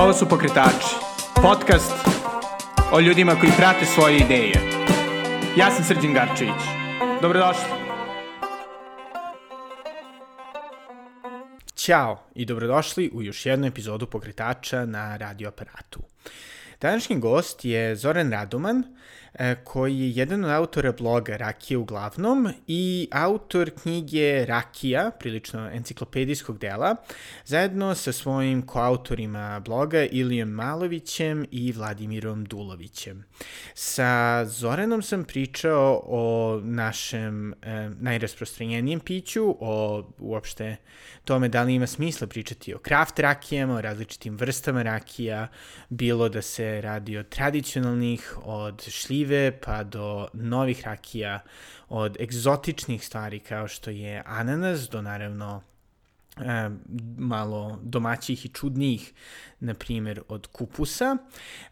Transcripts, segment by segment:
Ovo su Pokretači, podcast o ljudima koji prate svoje ideje. Ja sam Srđan Garčević. Dobrodošli. Ćao i dobrodošli u još jednu epizodu Pokretača na radioaparatu. Današnji gost je Zoran Radoman, koji je jedan od autora bloga Rakije uglavnom i autor knjige Rakija, prilično enciklopedijskog dela, zajedno sa svojim koautorima bloga Ilijom Malovićem i Vladimirom Dulovićem. Sa Zoranom sam pričao o našem e, najrasprostranjenijem piću, o uopšte tome da li ima smisla pričati o kraft rakijama, o različitim vrstama rakija, bilo da se radi od tradicionalnih, od šljive, šljive pa do novih rakija, od egzotičnih stvari kao što je ananas do naravno e, malo domaćih i čudnijih, na primjer od kupusa,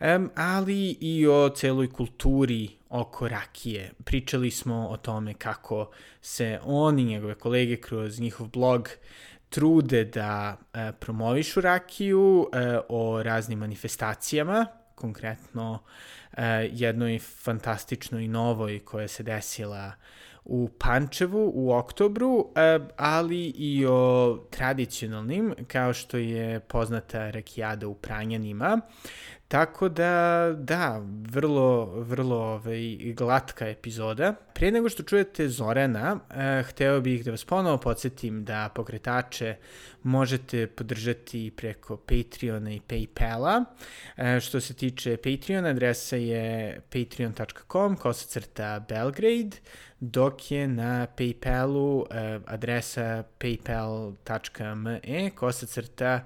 e, ali i o celoj kulturi oko rakije. Pričali smo o tome kako se on i njegove kolege kroz njihov blog trude da e, promovišu rakiju, e, o raznim manifestacijama, konkretno e, jednoj fantastičnoj novoj koja se desila u Pančevu u oktobru, e, ali i o tradicionalnim, kao što je poznata rakijada u Pranjanima. Tako da, da, vrlo, vrlo ovaj, glatka epizoda. Prije nego što čujete Zorana, eh, hteo bih da vas ponovo podsjetim da pokretače možete podržati preko Patreona i Paypala. Eh, što se tiče Patreona, adresa je patreon.com kosacrta Belgrade, dok je na Paypalu eh, adresa paypal.me kosacrta Belgrade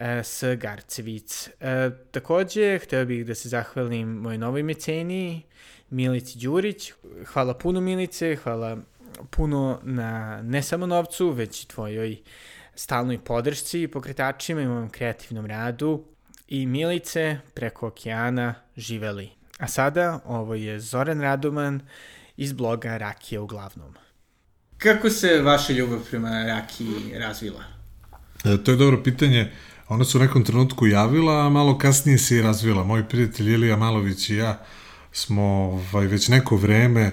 e, s Garcevic. E, takođe, hteo bih da se zahvalim mojoj novoj meceni, Milici Đurić. Hvala puno Milice, hvala puno na ne samo novcu, već i tvojoj stalnoj podršci i pokretačima i mojom kreativnom radu. I Milice, preko okeana, živeli. A sada, ovo je Zoran Radoman iz bloga Rakija uglavnom. Kako se vaša ljubav prema Rakiji razvila? E, to je dobro pitanje. Ona se u nekom trenutku javila, a malo kasnije se i razvila. Moj prijatelj Ilija Malović i ja smo ovaj, već neko vreme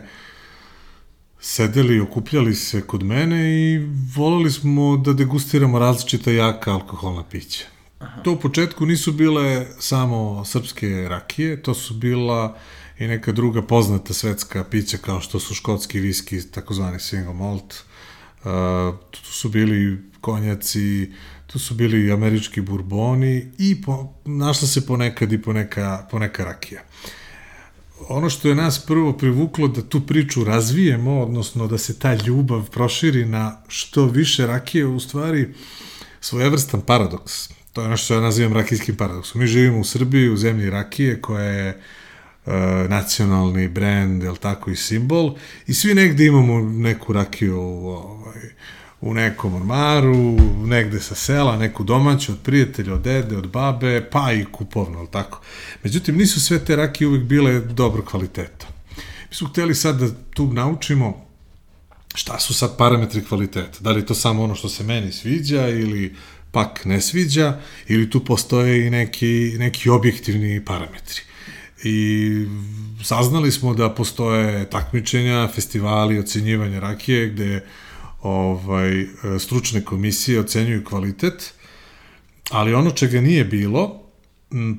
sedeli i okupljali se kod mene i volali smo da degustiramo različita jaka alkoholna pića. Aha. To u početku nisu bile samo srpske rakije, to su bila i neka druga poznata svetska pića kao što su škotski viski, takozvani single malt. Uh, tu su bili konjaci, tu su bili američki burboni i po, našla se ponekad i poneka, poneka rakija. Ono što je nas prvo privuklo da tu priču razvijemo, odnosno da se ta ljubav proširi na što više rakije, u stvari svojevrstan paradoks. To je ono što ja nazivam rakijskim paradoksom. Mi živimo u Srbiji, u zemlji rakije, koja je e, nacionalni brend, jel tako, i simbol, i svi negde imamo neku rakiju ovaj, u nekom ormaru, negde sa sela, neku domaću, od prijatelja, od dede, od babe, pa i kupovno, ali tako. Međutim, nisu sve te rakije uvek bile dobro kvaliteta. Mi smo hteli sad da tu naučimo šta su sad parametri kvaliteta. Da li to samo ono što se meni sviđa ili pak ne sviđa, ili tu postoje i neki, neki objektivni parametri. I saznali smo da postoje takmičenja, festivali, ocenjivanja rakije, gde ovaj, stručne komisije ocenjuju kvalitet, ali ono čega nije bilo,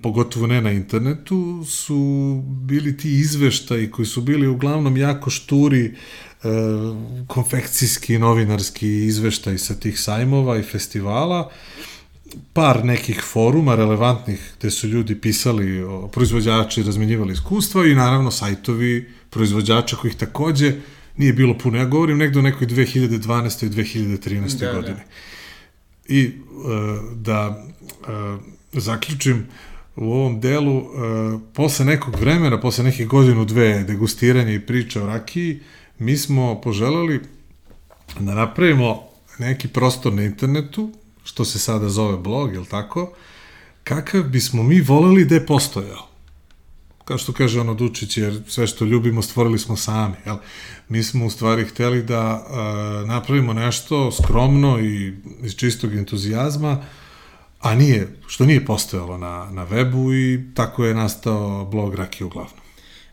pogotovo ne na internetu, su bili ti izveštaji koji su bili uglavnom jako šturi e, konfekcijski, novinarski izveštaj sa tih sajmova i festivala, par nekih foruma relevantnih gde su ljudi pisali, o, proizvođači razmenjivali iskustva i naravno sajtovi proizvođača kojih takođe nije bilo puno. Ja govorim negde o nekoj 2012. i 2013. Da, godine. Da. I uh, da uh, zaključim u ovom delu, uh, posle nekog vremena, posle nekih godinu, dve degustiranja i priča o rakiji, mi smo poželeli da napravimo neki prostor na internetu, što se sada zove blog, je tako, kakav bismo mi voleli da je postojao kao što kaže ono Dučić, jer sve što ljubimo stvorili smo sami, jel? Mi smo u stvari hteli da uh, napravimo nešto skromno i iz čistog entuzijazma, a nije, što nije postojalo na, na webu i tako je nastao blog Rakija uglavnom.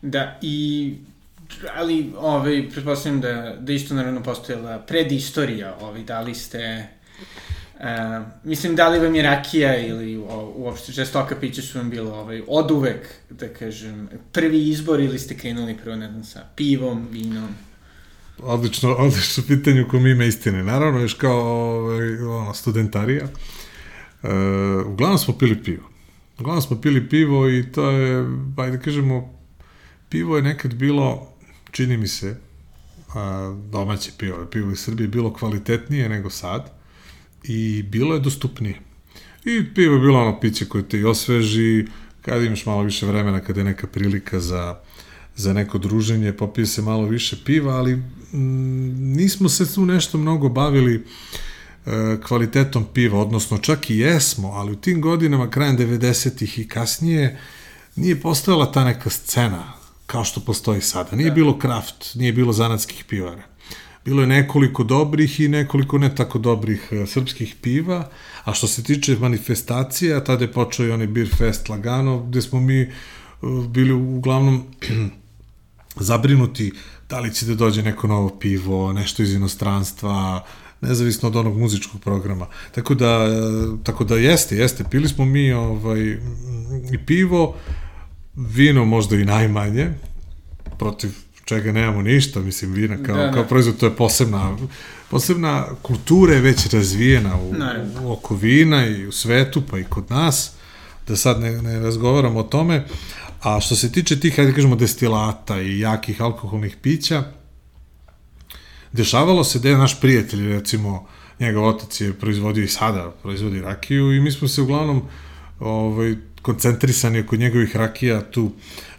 Da, i ali ovaj, pretpostavljam da, da isto naravno postojala predistorija, ovaj, da li ste Uh, mislim, da li vam je rakija ili o, uopšte žestoka pića su vam bilo ovaj, od uvek, da kažem, prvi izbor ili ste krenuli prvo, ne znam, sa pivom, vinom? Odlično, odlično pitanje u kom ima istine. Naravno, još kao ovaj, ono, studentarija. Uh, uglavnom smo pili pivo. Uglavnom smo pili pivo i to je, ajde da kažemo, pivo je nekad bilo, čini mi se, a, domaće pivo, pivo iz Srbije bilo kvalitetnije nego sad i bilo je dostupnije. I pivo je bilo ono piće koje te i osveži, kad imaš malo više vremena, kada je neka prilika za, za neko druženje, popije se malo više piva, ali m, mm, nismo se tu nešto mnogo bavili e, kvalitetom piva, odnosno čak i jesmo, ali u tim godinama, krajem 90-ih i kasnije, nije postojala ta neka scena kao što postoji sada. Nije da. bilo kraft, nije bilo zanatskih pivara. Bilo je nekoliko dobrih i nekoliko ne tako dobrih uh, srpskih piva, a što se tiče manifestacija, tada je počeo i onaj Beer Fest lagano, gde smo mi uh, bili uglavnom zabrinuti da li će da dođe neko novo pivo, nešto iz inostranstva, nezavisno od onog muzičkog programa. Tako da, uh, tako da jeste, jeste. Pili smo mi ovaj, i pivo, vino možda i najmanje, protiv čega nemamo ništa, mislim, vina kao, da, da. kao proizvod, to je posebna, posebna kultura je već razvijena u, u oko vina i u svetu, pa i kod nas, da sad ne, ne razgovaramo o tome, a što se tiče tih, hajde da kažemo, destilata i jakih alkoholnih pića, dešavalo se da je naš prijatelj, recimo, njegov otac je proizvodio i sada proizvodi rakiju i mi smo se uglavnom ovaj, koncentrisani oko njegovih rakija tu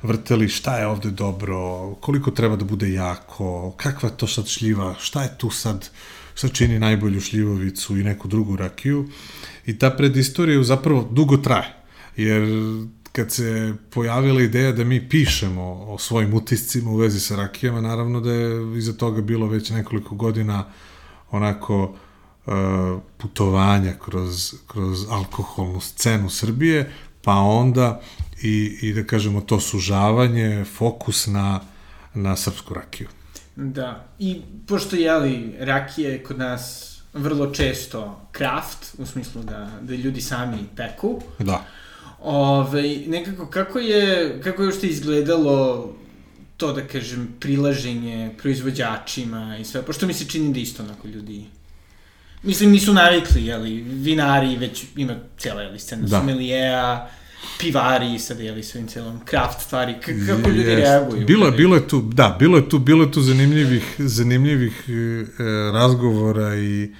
vrteli šta je ovde dobro, koliko treba da bude jako, kakva je to sad šljiva, šta je tu sad, šta čini najbolju šljivovicu i neku drugu rakiju. I ta predistorija zapravo dugo traje, jer kad se pojavila ideja da mi pišemo o svojim utiscima u vezi sa rakijama, naravno da je iza toga bilo već nekoliko godina onako uh, putovanja kroz, kroz alkoholnu scenu Srbije, pa onda i, i da kažemo to sužavanje, fokus na, na srpsku rakiju. Da, i pošto jeli, rakija je kod nas vrlo često kraft, u smislu da, da ljudi sami peku. Da. Ove, nekako, kako je, kako je ušte izgledalo to, da kažem, prilaženje proizvođačima i sve, pošto mi se čini da isto onako ljudi Mislim, nisu navikli, jeli, vinari, već ima cijela, jeli, scena da. somelijeja, pivari sad, jeli, svim celom, kraft stvari, kako ljudi reaguju? Bilo je, bilo je tu, da, bilo je tu, bilo je tu zanimljivih, zanimljivih e, razgovora i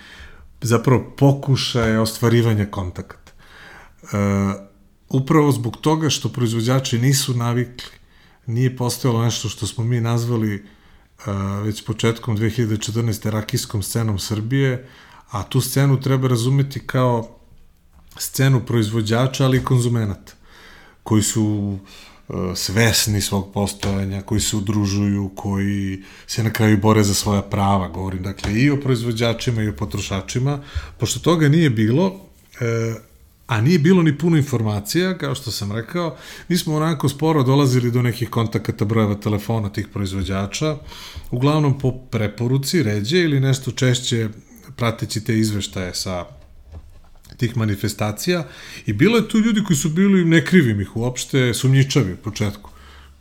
zapravo pokušaja ostvarivanja kontakata. E, upravo zbog toga što proizvođači nisu navikli, nije postojalo nešto što smo mi nazvali e, već početkom 2014. rakijskom scenom Srbije, a tu scenu treba razumeti kao scenu proizvođača, ali i konzumenata, koji su e, svesni svog postojanja, koji se udružuju, koji se na kraju bore za svoja prava, govorim dakle i o proizvođačima i o potrošačima, pošto toga nije bilo, e, a nije bilo ni puno informacija, kao što sam rekao, mi smo onako sporo dolazili do nekih kontakata brojeva telefona tih proizvođača, uglavnom po preporuci, ređe ili nešto češće prateći te izveštaje sa tih manifestacija i bilo je tu ljudi koji su bili, ne krivim ih uopšte, sumnjičavi u početku.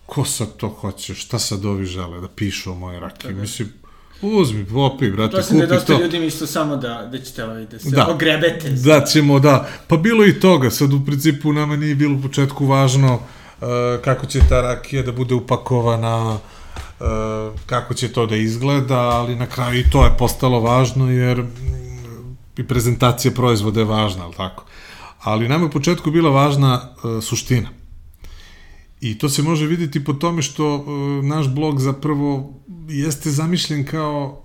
Ko sad to hoće, šta sad ovi žele da pišu o moje rakije? Da, da. Mislim, uzmi, popi, brate, kupi to. To da je dosta ljudi isto samo da, da ćete ovaj, da se da, ogrebete. Da ćemo, da. Pa bilo i toga, sad u principu nama nije bilo u početku važno uh, kako će ta rakija da bude upakovana, uh, kako će to da izgleda, ali na kraju i to je postalo važno jer i prezentacija proizvoda je važna, ali tako. Ali nam je u početku bila važna uh, suština. I to se može videti po tome što uh, naš blog zapravo jeste zamišljen kao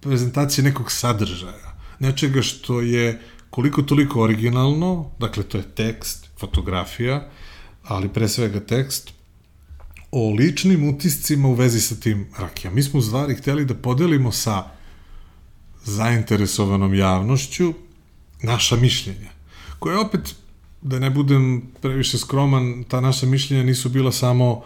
prezentacija nekog sadržaja. Nečega što je koliko toliko originalno, dakle to je tekst, fotografija, ali pre svega tekst, o ličnim utiscima u vezi sa tim rakijama. Mi smo u hteli da podelimo sa zainteresovanom javnošću naša mišljenja, koje opet, da ne budem previše skroman, ta naša mišljenja nisu bila samo uh,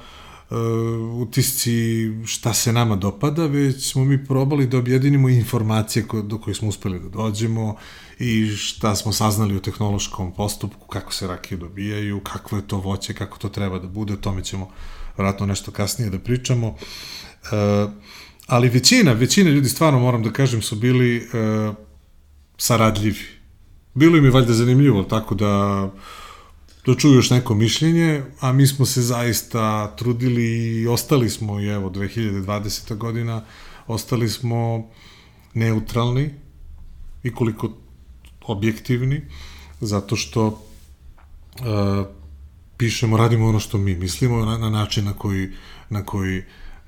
utisci šta se nama dopada, već smo mi probali da objedinimo informacije do koje smo uspeli da dođemo i šta smo saznali o tehnološkom postupku, kako se rakije dobijaju, kakvo je to voće, kako to treba da bude, o tome ćemo vratno nešto kasnije da pričamo. Uh, ali većina, većina ljudi, stvarno moram da kažem, su bili uh, saradljivi. Bilo im je valjda zanimljivo, tako da da čuju još neko mišljenje, a mi smo se zaista trudili i ostali smo, i evo, 2020. godina, ostali smo neutralni i koliko objektivni, zato što uh, pišemo, radimo ono što mi mislimo na, na način na koji, na koji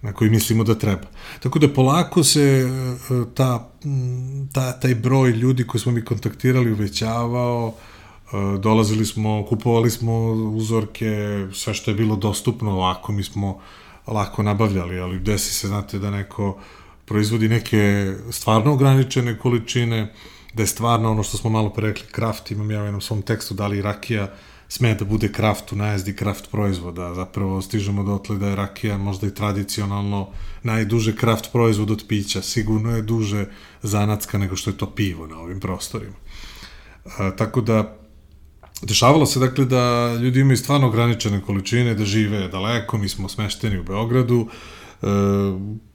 na koji mislimo da treba. Tako da polako se e, ta, ta, taj broj ljudi koji smo mi kontaktirali uvećavao, e, dolazili smo, kupovali smo uzorke, sve što je bilo dostupno ovako, mi smo lako nabavljali, ali desi se, znate, da neko proizvodi neke stvarno ograničene količine, da je stvarno ono što smo malo pre rekli, kraft, imam ja u jednom svom tekstu, da li rakija, sme da bude kraft u najezdi kraft proizvoda. Zapravo stižemo dotle da je rakija možda i tradicionalno najduže kraft proizvod od pića. Sigurno je duže zanatska nego što je to pivo na ovim prostorima. A, tako da, dešavalo se dakle da ljudi imaju stvarno ograničene količine, da žive daleko, mi smo smešteni u Beogradu, e,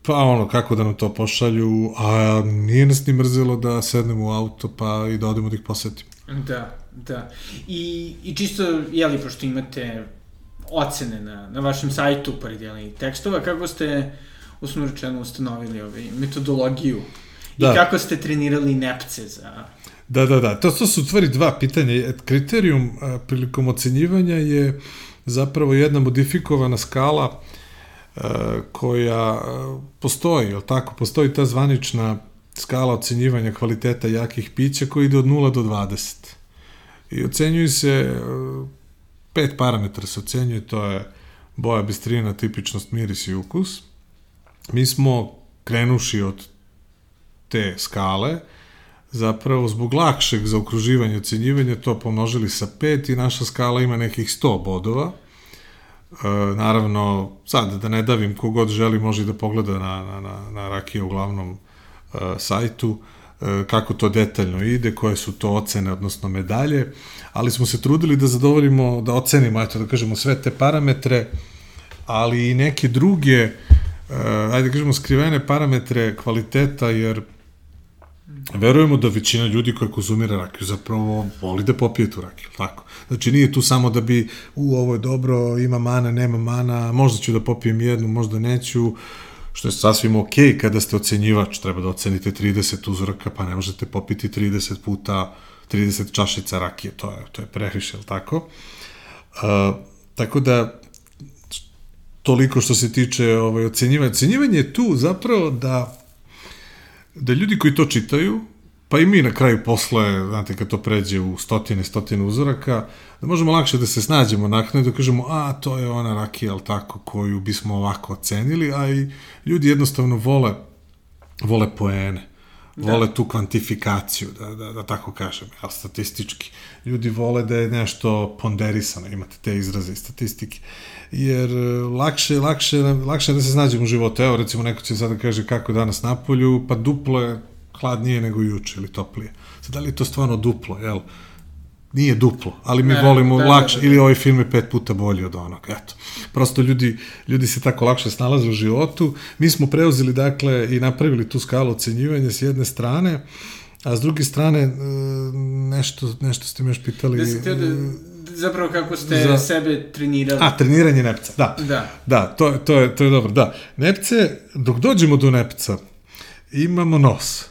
pa ono, kako da nam to pošalju, a nije nas ni mrzelo da sednemo u auto pa i da odemo da ih posetimo. Da, da. I, i čisto, jeli, pošto imate ocene na, na vašem sajtu, pored jeli, tekstova, kako ste, usno rečeno, ustanovili ovaj, metodologiju da. i kako ste trenirali nepce za... Da, da, da. To, to su tvari dva pitanja. Kriterijum a, prilikom ocenjivanja je zapravo jedna modifikovana skala a, koja a, postoji, je tako? Postoji ta zvanična skala ocenjivanja kvaliteta jakih pića koji ide od 0 do 20. I ocenjuju se, e, pet parametra se ocenjuje, to je boja, bistrina, tipičnost, miris i ukus. Mi smo, krenuši od te skale, zapravo zbog lakšeg zaokruživanja i ocenjivanja to pomnožili sa 5 i naša skala ima nekih 100 bodova. E, naravno, sad da ne davim kogod želi može da pogleda na, na, na, na rakije u glavnom sajtu e, kako to detaljno ide, koje su to ocene, odnosno medalje, ali smo se trudili da zadovoljimo, da ocenimo, eto da kažemo, sve te parametre, ali i neke druge, e, ajde da kažemo, skrivene parametre kvaliteta, jer verujemo da većina ljudi koja konzumira rakiju zapravo voli da popije tu rakiju, tako. Znači nije tu samo da bi u ovo je dobro, ima mana, nema mana, možda ću da popijem jednu, možda neću, uh, što je sasvim ok kada ste ocenjivač, treba da ocenite 30 uzoraka, pa ne možete popiti 30 puta 30 čašica rakije, to je, to je previše, ili tako? Uh, tako da, toliko što se tiče ovaj, ocenjivanja. Ocenjivanje je tu zapravo da, da ljudi koji to čitaju, pa i mi na kraju posle, znate, kad to pređe u stotine, stotine uzoraka, da možemo lakše da se snađemo naknadno da kažemo, a, to je ona rakija, ali tako, koju bismo ovako ocenili, a i ljudi jednostavno vole, vole poene, da. vole tu kvantifikaciju, da, da, da tako kažem, ja, statistički. Ljudi vole da je nešto ponderisano, imate te izraze i statistike, jer e, lakše, lakše, lakše da se snađemo u životu. Evo, recimo, neko će sada da kaže kako danas napolju, pa duplo je hladnije nego juče ili toplije. Sad, da li je to stvarno duplo, jel? Nije duplo, ali mi ne, volimo da, lakše, da, da, ili ovaj film je pet puta bolji od onog, eto. Prosto ljudi, ljudi se tako lakše snalaze u životu. Mi smo preuzeli, dakle, i napravili tu skalu ocenjivanja s jedne strane, a s druge strane, e, nešto, nešto ste me još pitali... Da da, zapravo kako ste za... sebe trenirali. A, treniranje nepca, da. Da. Da, to, to, je, to je dobro, da. Nepce, dok dođemo do nepca, imamo nos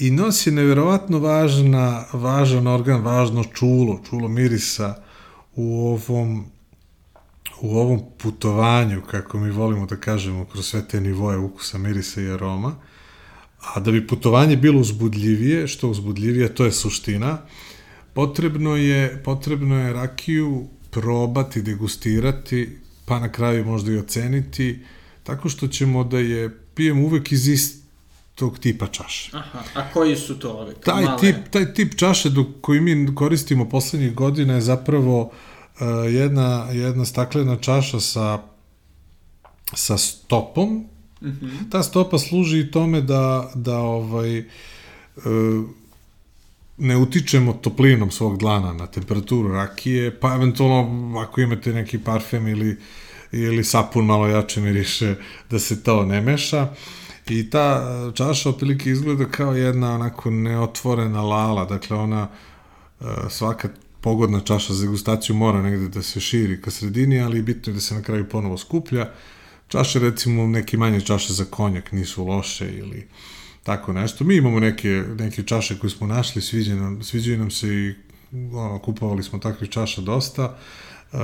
I nos je neverovatno važna, važan organ, važno čulo, čulo mirisa u ovom u ovom putovanju, kako mi volimo da kažemo, kroz sve te nivoje ukusa, mirisa i aroma, a da bi putovanje bilo uzbudljivije, što uzbudljivije, to je suština, potrebno je, potrebno je rakiju probati, degustirati, pa na kraju možda i oceniti, tako što ćemo da je pijemo uvek iz ist, tog tipa čaše. Aha, a koji su to ove? Taj male? tip, taj tip čaše do, koji mi koristimo poslednjih godina je zapravo uh, jedna, jedna staklena čaša sa, sa stopom. Mm -hmm. Ta stopa služi i tome da, da ovaj, uh, ne utičemo toplinom svog dlana na temperaturu rakije, pa eventualno ako imate neki parfem ili, ili sapun malo jače miriše, da se to ne meša. I ta čaša otprilike izgleda kao jedna onako neotvorena lala, dakle ona e, svaka pogodna čaša za degustaciju mora negde da se širi ka sredini, ali bitno je da se na kraju ponovo skuplja. Čaše, recimo, neke manje čaše za konjak nisu loše ili tako nešto. Mi imamo neke, neke čaše koje smo našli, sviđaju nam, sviđaju nam se i ono, kupovali smo takvih čaša dosta. Uh,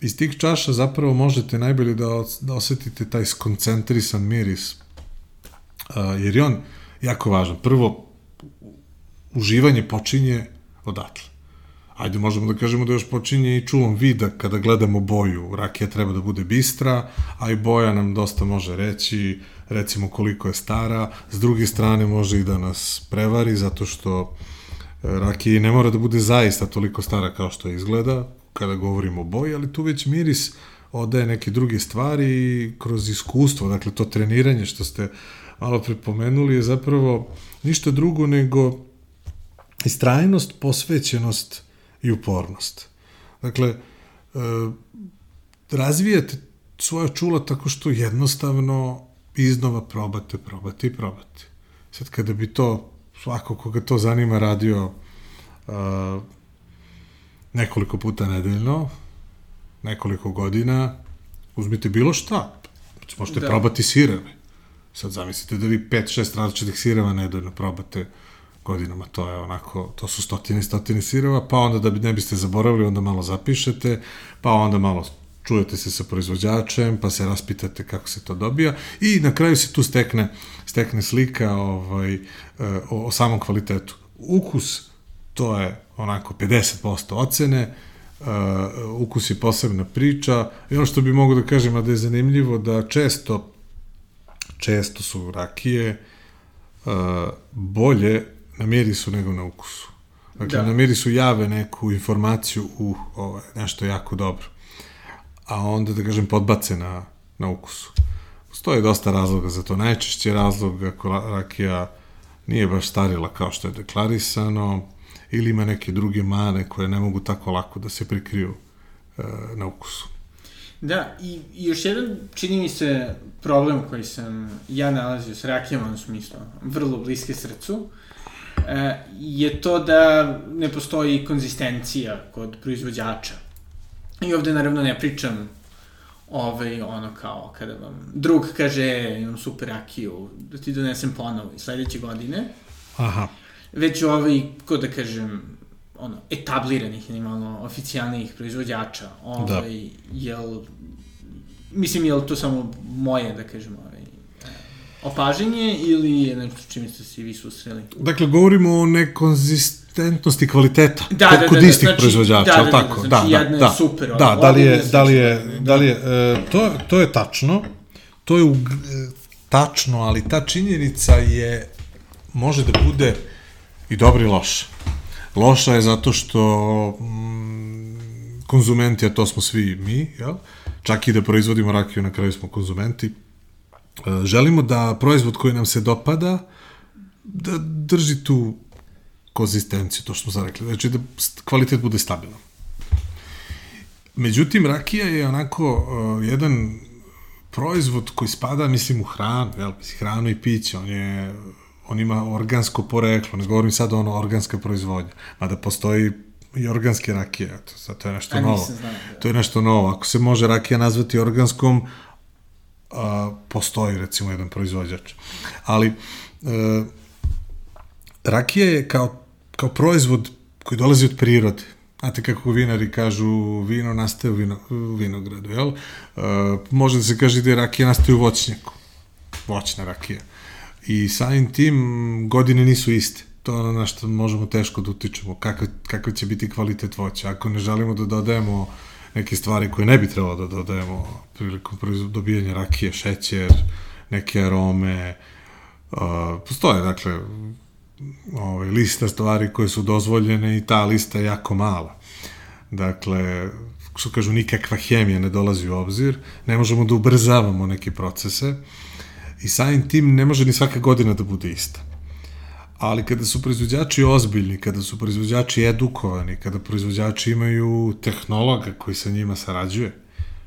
iz tih čaša zapravo možete najbolje da, da osetite taj skoncentrisan miris, jer je on jako važan. Prvo, uživanje počinje odatle. Ajde, možemo da kažemo da još počinje i čulom vida kada gledamo boju. Rakija treba da bude bistra, a i boja nam dosta može reći, recimo koliko je stara. S druge strane može i da nas prevari, zato što e, rakija ne mora da bude zaista toliko stara kao što izgleda, kada govorimo o boji, ali tu već miris odaje neke druge stvari kroz iskustvo, dakle to treniranje što ste malo prepomenuli je zapravo ništa drugo nego istrajnost, posvećenost i upornost. Dakle, e, razvijate svoja čula tako što jednostavno iznova probate, probate i probate. Sad kada bi to, svako koga to zanima, radio uh, nekoliko puta nedeljno, nekoliko godina, uzmite bilo šta. Možete da. probati sireve. Sad zamislite da vi 5-6 različitih sireva nedeljno probate godinama, to je onako, to su stotine i stotine sireva, pa onda da bi ne biste zaboravili, onda malo zapišete, pa onda malo čujete se sa proizvođačem, pa se raspitate kako se to dobija i na kraju se tu stekne, stekne slika ovaj, eh, o, o samom kvalitetu. Ukus, to je onako 50% ocene, uh, ukus je posebna priča i ono što bi mogu da kažem, a da je zanimljivo, da često često su rakije uh, bolje na mirisu nego na ukusu. Dakle, da. na mirisu jave neku informaciju u ovo, nešto jako dobro. A onda, da kažem, podbace na, na ukusu. Postoje dosta razloga za to. Najčešće razlog ako rakija nije baš starila kao što je deklarisano, ili ima neke druge mane koje ne mogu tako lako da se prikriju e, na ukusu. Da, i, i još jedan, čini mi se, problem koji sam ja nalazio s rakijama, u smislu, vrlo bliske srcu, e, je to da ne postoji konzistencija kod proizvođača. I ovde naravno ne pričam ovaj, ono kao, kada vam drug kaže, imam super rakiju, da ti donesem ponovo i sledeće godine. Aha. Već ovaj, ko da kažem, ono, etabliranih ili malo oficijalnih proizvođača. Ovaj, da. Jel, mislim, je li to samo moje, da kažem, ovaj, opaženje ili je nešto čime ste se vi susreli? Dakle, govorimo o nekonzistentnosti kvaliteta da, kod, da, kod da, istih znači, proizvođača, da, da, da, tako? Da, znači, da, jedna da, je super. Da, da, da li je, da li je, da li je, e, to, to je tačno, to je u, e, tačno, ali ta činjenica je, može da bude i dobro i loša. Loša je zato što mm, konzumenti, a to smo svi mi, jel? čak i da proizvodimo rakiju, na kraju smo konzumenti, E, želimo da proizvod koji nam se dopada da drži tu konzistenciju, to što smo sad rekli, znači da kvalitet bude stabilan. Međutim, rakija je onako uh, jedan proizvod koji spada, mislim, u hranu, jel, hranu i piće, on je on ima organsko poreklo, ne govorim sad ono organska proizvodnja, mada postoji i organske rakije, to, sad, to je nešto A, novo. Znam, da. To je nešto novo. Ako se može rakija nazvati organskom, a, postoji recimo jedan proizvođač. Ali e, rakija je kao, kao proizvod koji dolazi od prirode. Znate kako vinari kažu, vino nastaje u, vino, vinogradu, jel? E, može da se kaže da je rakija nastaje u voćnjaku. Voćna rakija. I samim tim godine nisu iste. To je ono na što možemo teško da utičemo. Kakav, kakav će biti kvalitet voća. Ako ne želimo da dodajemo neke stvari koje ne bi trebalo da dodajemo prilikom dobijanja rakije, šećer, neke arome, Uh, postoje, dakle, ovaj, lista stvari koje su dozvoljene i ta lista je jako mala. Dakle, što kažu, nikakva hemija ne dolazi u obzir, ne možemo da ubrzavamo neke procese i samim tim ne može ni svaka godina da bude ista. Ali kada su proizvođači ozbiljni, kada su proizvođači edukovani, kada proizvođači imaju tehnologa koji sa njima sarađuje,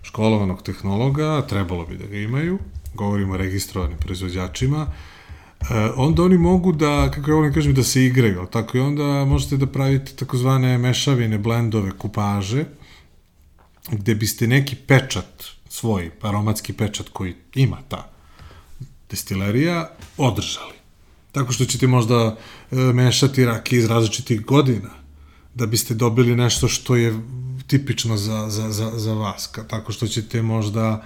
školovanog tehnologa, trebalo bi da ga imaju, govorimo o registrovanim proizvođačima, e, onda oni mogu da, kako ja volim kažem, da se igraju, tako i onda možete da pravite takozvane mešavine, blendove, kupaže, gde biste neki pečat, svoj aromatski pečat koji ima ta destilerija, održali. Tako što ćete možda e, mešati rakije iz različitih godina, da biste dobili nešto što je tipično za, za, za, za vas. Tako što ćete možda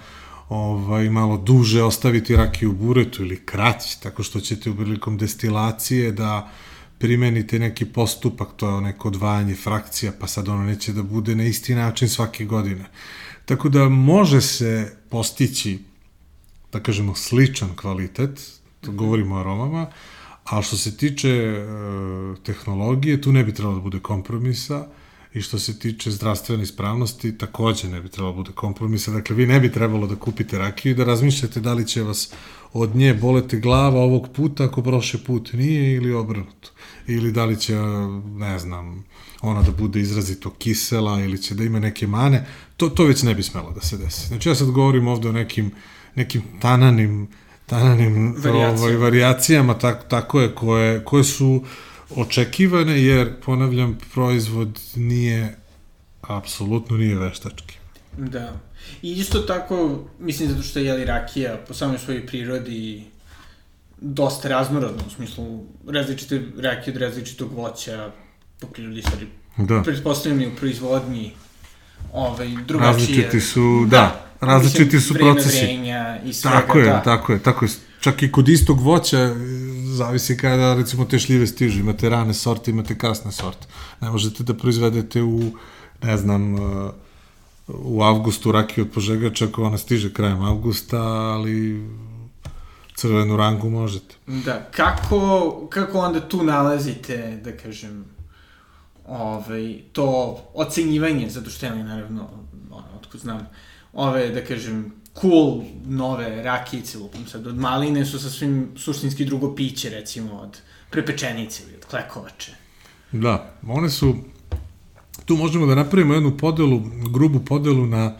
ovaj, malo duže ostaviti rakiju u buretu ili kraći, tako što ćete u prilikom destilacije da primenite neki postupak, to je neko odvajanje frakcija, pa sad ono neće da bude na isti način svake godine. Tako da može se postići, da kažemo, sličan kvalitet, to govorimo o aromama, a što se tiče e, tehnologije, tu ne bi trebalo da bude kompromisa, i što se tiče zdravstvene ispravnosti, takođe ne bi trebalo da bude kompromisa. Dakle, vi ne bi trebalo da kupite rakiju i da razmišljate da li će vas od nje boleti glava ovog puta ako prošle put nije ili obrnuto. Ili da li će, ne znam, ona da bude izrazito kisela ili će da ima neke mane. To, to već ne bi smelo da se desi. Znači, ja sad govorim ovde o nekim, nekim tananim, tananim Variacijama. ovaj, varijacijama, tak, tako je, koje, koje su očekivane, jer, ponavljam, proizvod nije, apsolutno nije veštački. Da. I isto tako, mislim, zato što je jeli rakija po samoj svojoj prirodi dosta raznorodna, u smislu različite rakije od različitog voća, po prirodi stvari. Da. Pretpostavljam i u proizvodnji ovaj, drugačije. Različiti su, da, različiti mislim, su vreme procesi. vrenja i svega, Tako je, da. tako je, tako je. Čak i kod istog voća, e, zavisi kada, recimo, te šljive stižu. Imate rane sorte, imate kasne sorte. Ne možete da proizvedete u, ne znam, e, u avgustu rakiju od požegača ako ona stiže krajem avgusta, ali crvenu rangu možete. Da, kako, kako onda tu nalazite, da kažem, ovaj, to ocenjivanje, zato što ja naravno, ono, otkud znam, ove, da kažem, cool nove rakijice, lupam sad, od maline su sasvim suštinski drugo piće, recimo, od prepečenice ili od klekovače. Da, one su, tu možemo da napravimo jednu podelu, grubu podelu na,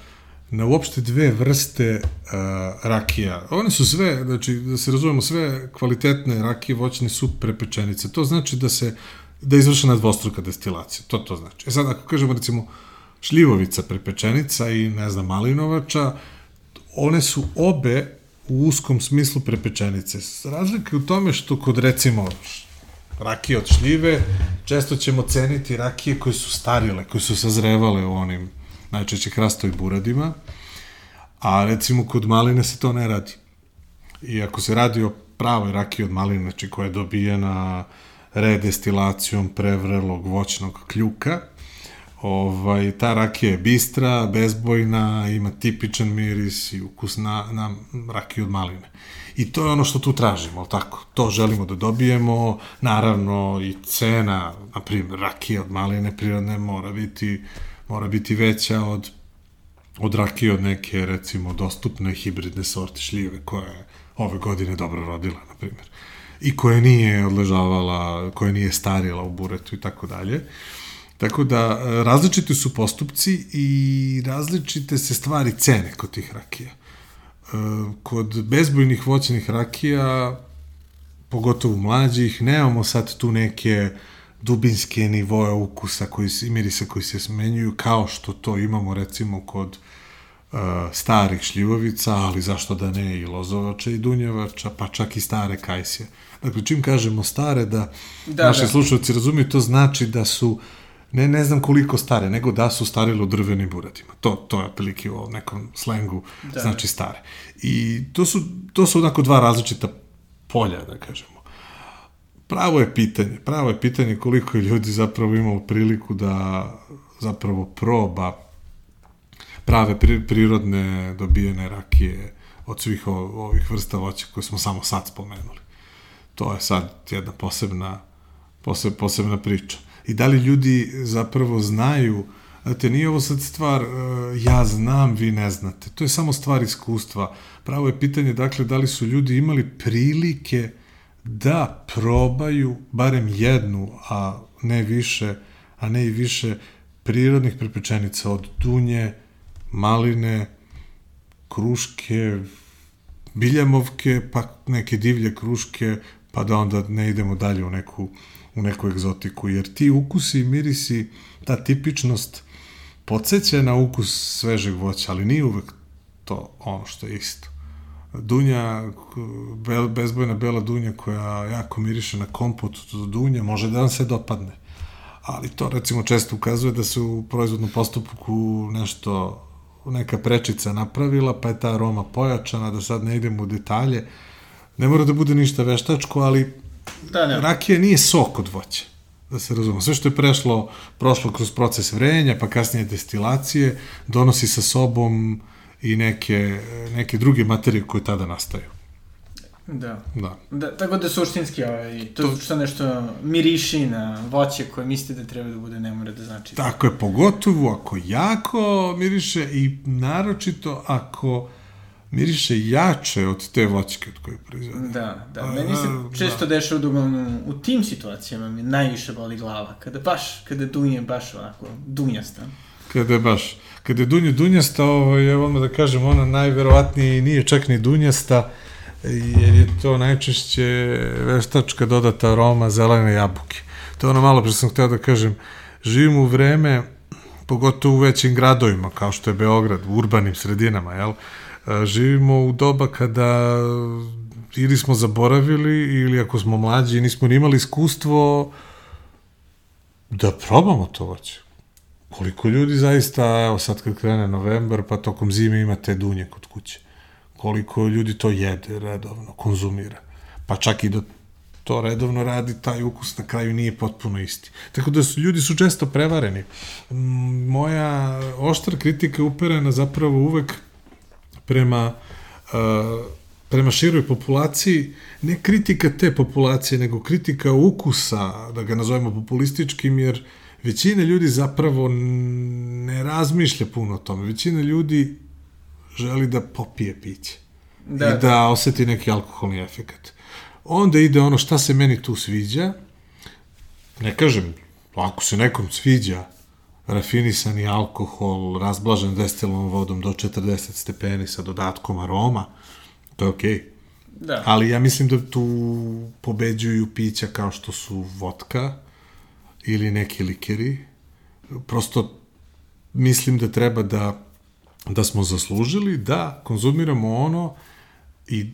na uopšte dve vrste uh, rakija. One su sve, znači, da se razumemo, sve kvalitetne rakije voćne su prepečenice. To znači da se, da je izvršena dvostruka destilacija. To to znači. E sad, ako kažemo, recimo, šljivovica prepečenica i, ne znam, malinovača, one su obe u uskom smislu prepečenice. Razlika je u tome što kod, recimo, rakije od šljive, često ćemo ceniti rakije koje su starile, koje su sazrevale u onim najčešće hrastoj buradima, a recimo kod maline se to ne radi. I ako se radi o pravoj rakiji od maline, znači koja je dobijena redestilacijom prevrelog voćnog kljuka, ovaj, ta rakija je bistra, bezbojna, ima tipičan miris i ukus na, na rakiju od maline. I to je ono što tu tražimo, ali tako? To želimo da dobijemo, naravno i cena, na primjer, rakije od maline prirodne mora biti, mora biti veća od, od rakije od neke, recimo, dostupne hibridne sorte šljive, koja je ove godine dobro rodila, na primjer. I koja nije odležavala, koja nije starila u buretu i tako dalje. Tako da, različiti su postupci i različite se stvari cene kod tih rakija. Kod bezbojnih voćnih rakija, pogotovo mlađih, nemamo sad tu neke dubinske nivoje ukusa koji, i mirisa koji se smenjuju, kao što to imamo recimo kod uh, starih šljivovica, ali zašto da ne i lozovača i dunjevača, pa čak i stare kajsije. Dakle, čim kažemo stare, da, da naši da. slušalci razumiju, to znači da su ne, ne znam koliko stare, nego da su starile u drvenim buradima. To, to je otprilike u nekom slengu, da. znači stare. I to su, to su onako dva različita polja, da kažemo. Pravo je pitanje, pravo je pitanje koliko je ljudi zapravo imalo priliku da zapravo proba prave prirodne dobijene rakije od svih ovih vrsta voća koje smo samo sad spomenuli. to je sad jedna posebna, poseb, posebna priča. I da li ljudi zapravo znaju, znate, nije ovo sad stvar uh, ja znam, vi ne znate. To je samo stvar iskustva. Pravo je pitanje, dakle, da li su ljudi imali prilike da probaju barem jednu, a ne više, a ne i više prirodnih prepečenica od dunje, maline, kruške, biljamovke, pa neke divlje kruške, pa da onda ne idemo dalje u neku, u neku egzotiku. Jer ti ukusi i mirisi, ta tipičnost podsjeća na ukus svežeg voća, ali nije uvek to ono što je isto. Dunja, be, bezbojna bela dunja koja jako miriše na kompot od dunja, može da vam se dopadne. Ali to recimo često ukazuje da se u proizvodnom postupku nešto neka prečica napravila, pa je ta aroma pojačana, da sad ne idemo u detalje. Ne mora da bude ništa veštačko, ali Da, ne. rakija nije sok od voća, da se razumemo. Sve što je prešlo, prošlo kroz proces vrenja, pa kasnije destilacije, donosi sa sobom i neke, neke druge materije koje tada nastaju. Da. Da. Da, tako da suštinski ovaj, to, to što nešto miriši na voće koje mislite da treba da bude, ne mora da znači. Tako je, pogotovo ako jako miriše i naročito ako miriše jače od te voćke od koje proizvode. Da, da. Meni se često da. dešava da uglavnom u tim situacijama mi najviše boli glava. Kada baš, kada dunje baš onako dunjasta. Kada je baš, kada je dunje dunjasta, ovaj, evo odmah da kažem, ona najverovatnije nije čak ni dunjasta, jer je to najčešće veštačka dodata aroma zelene jabuke. To je ono malo, pre sam hteo da kažem, živimo u vreme, pogotovo u većim gradovima, kao što je Beograd, u urbanim sredinama, jel? Živimo u doba kada ili smo zaboravili, ili ako smo mlađi, nismo ni imali iskustvo da probamo to voće. Koliko ljudi zaista, evo sad kad krene novembar, pa tokom zime imate dunje kod kuće koliko ljudi to jede redovno, konzumira. Pa čak i da to redovno radi, taj ukus na kraju nije potpuno isti. Tako da su, ljudi su često prevareni. Moja oštra kritika je uperena zapravo uvek prema prema široj populaciji, ne kritika te populacije, nego kritika ukusa, da ga nazovemo populističkim, jer većina ljudi zapravo ne razmišlja puno o tome. Većina ljudi želi da popije piće da. i da oseti neki alkoholni efekat. Onda ide ono šta se meni tu sviđa, ne kažem, ako se nekom sviđa rafinisani alkohol, razblažen destilovom vodom do 40 stepeni sa dodatkom aroma, to je okej. Okay. Da. Ali ja mislim da tu pobeđuju pića kao što su vodka ili neki likeri. Prosto mislim da treba da da smo zaslužili da konzumiramo ono i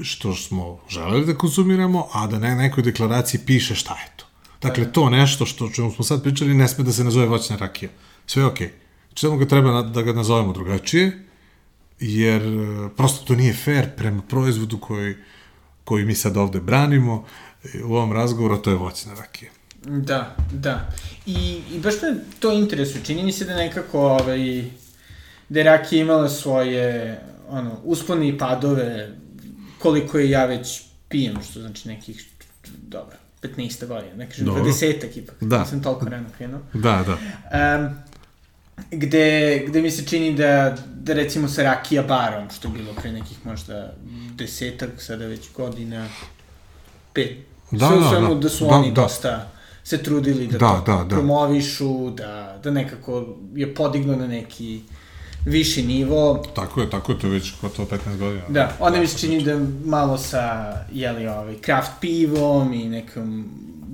što smo želeli da konzumiramo, a da ne nekoj deklaraciji piše šta je to. Dakle, to nešto što čemu smo sad pričali ne sme da se nazove voćna rakija. Sve je okej. Okay. Znači, ga treba da ga nazovemo drugačije, jer e, prosto to nije fair prema proizvodu koji, koji mi sad ovde branimo u ovom razgovoru, to je voćna rakija. Da, da. I, i baš me to interesuje. Čini mi se da nekako ovaj, da je Rakija imala svoje ono, uspone i padove koliko je ja već pijem, što znači nekih, dobro, 15 godina, ne kažem, 20 ipak, da. nisam toliko rano krenuo. Da, da. Um, gde, gde mi se čini da, da recimo sa Rakija barom, što je bilo pre nekih možda desetak, sada već godina, pet, da, sve da, da, da su da, oni da. dosta se trudili da, da da, da. promovišu, da, da nekako je podigno na neki viši nivo. Tako je, tako je, to je već gotovo 15 godina. Da, onda mi se čini da malo sa, jeli, ovaj, craft pivom i nekom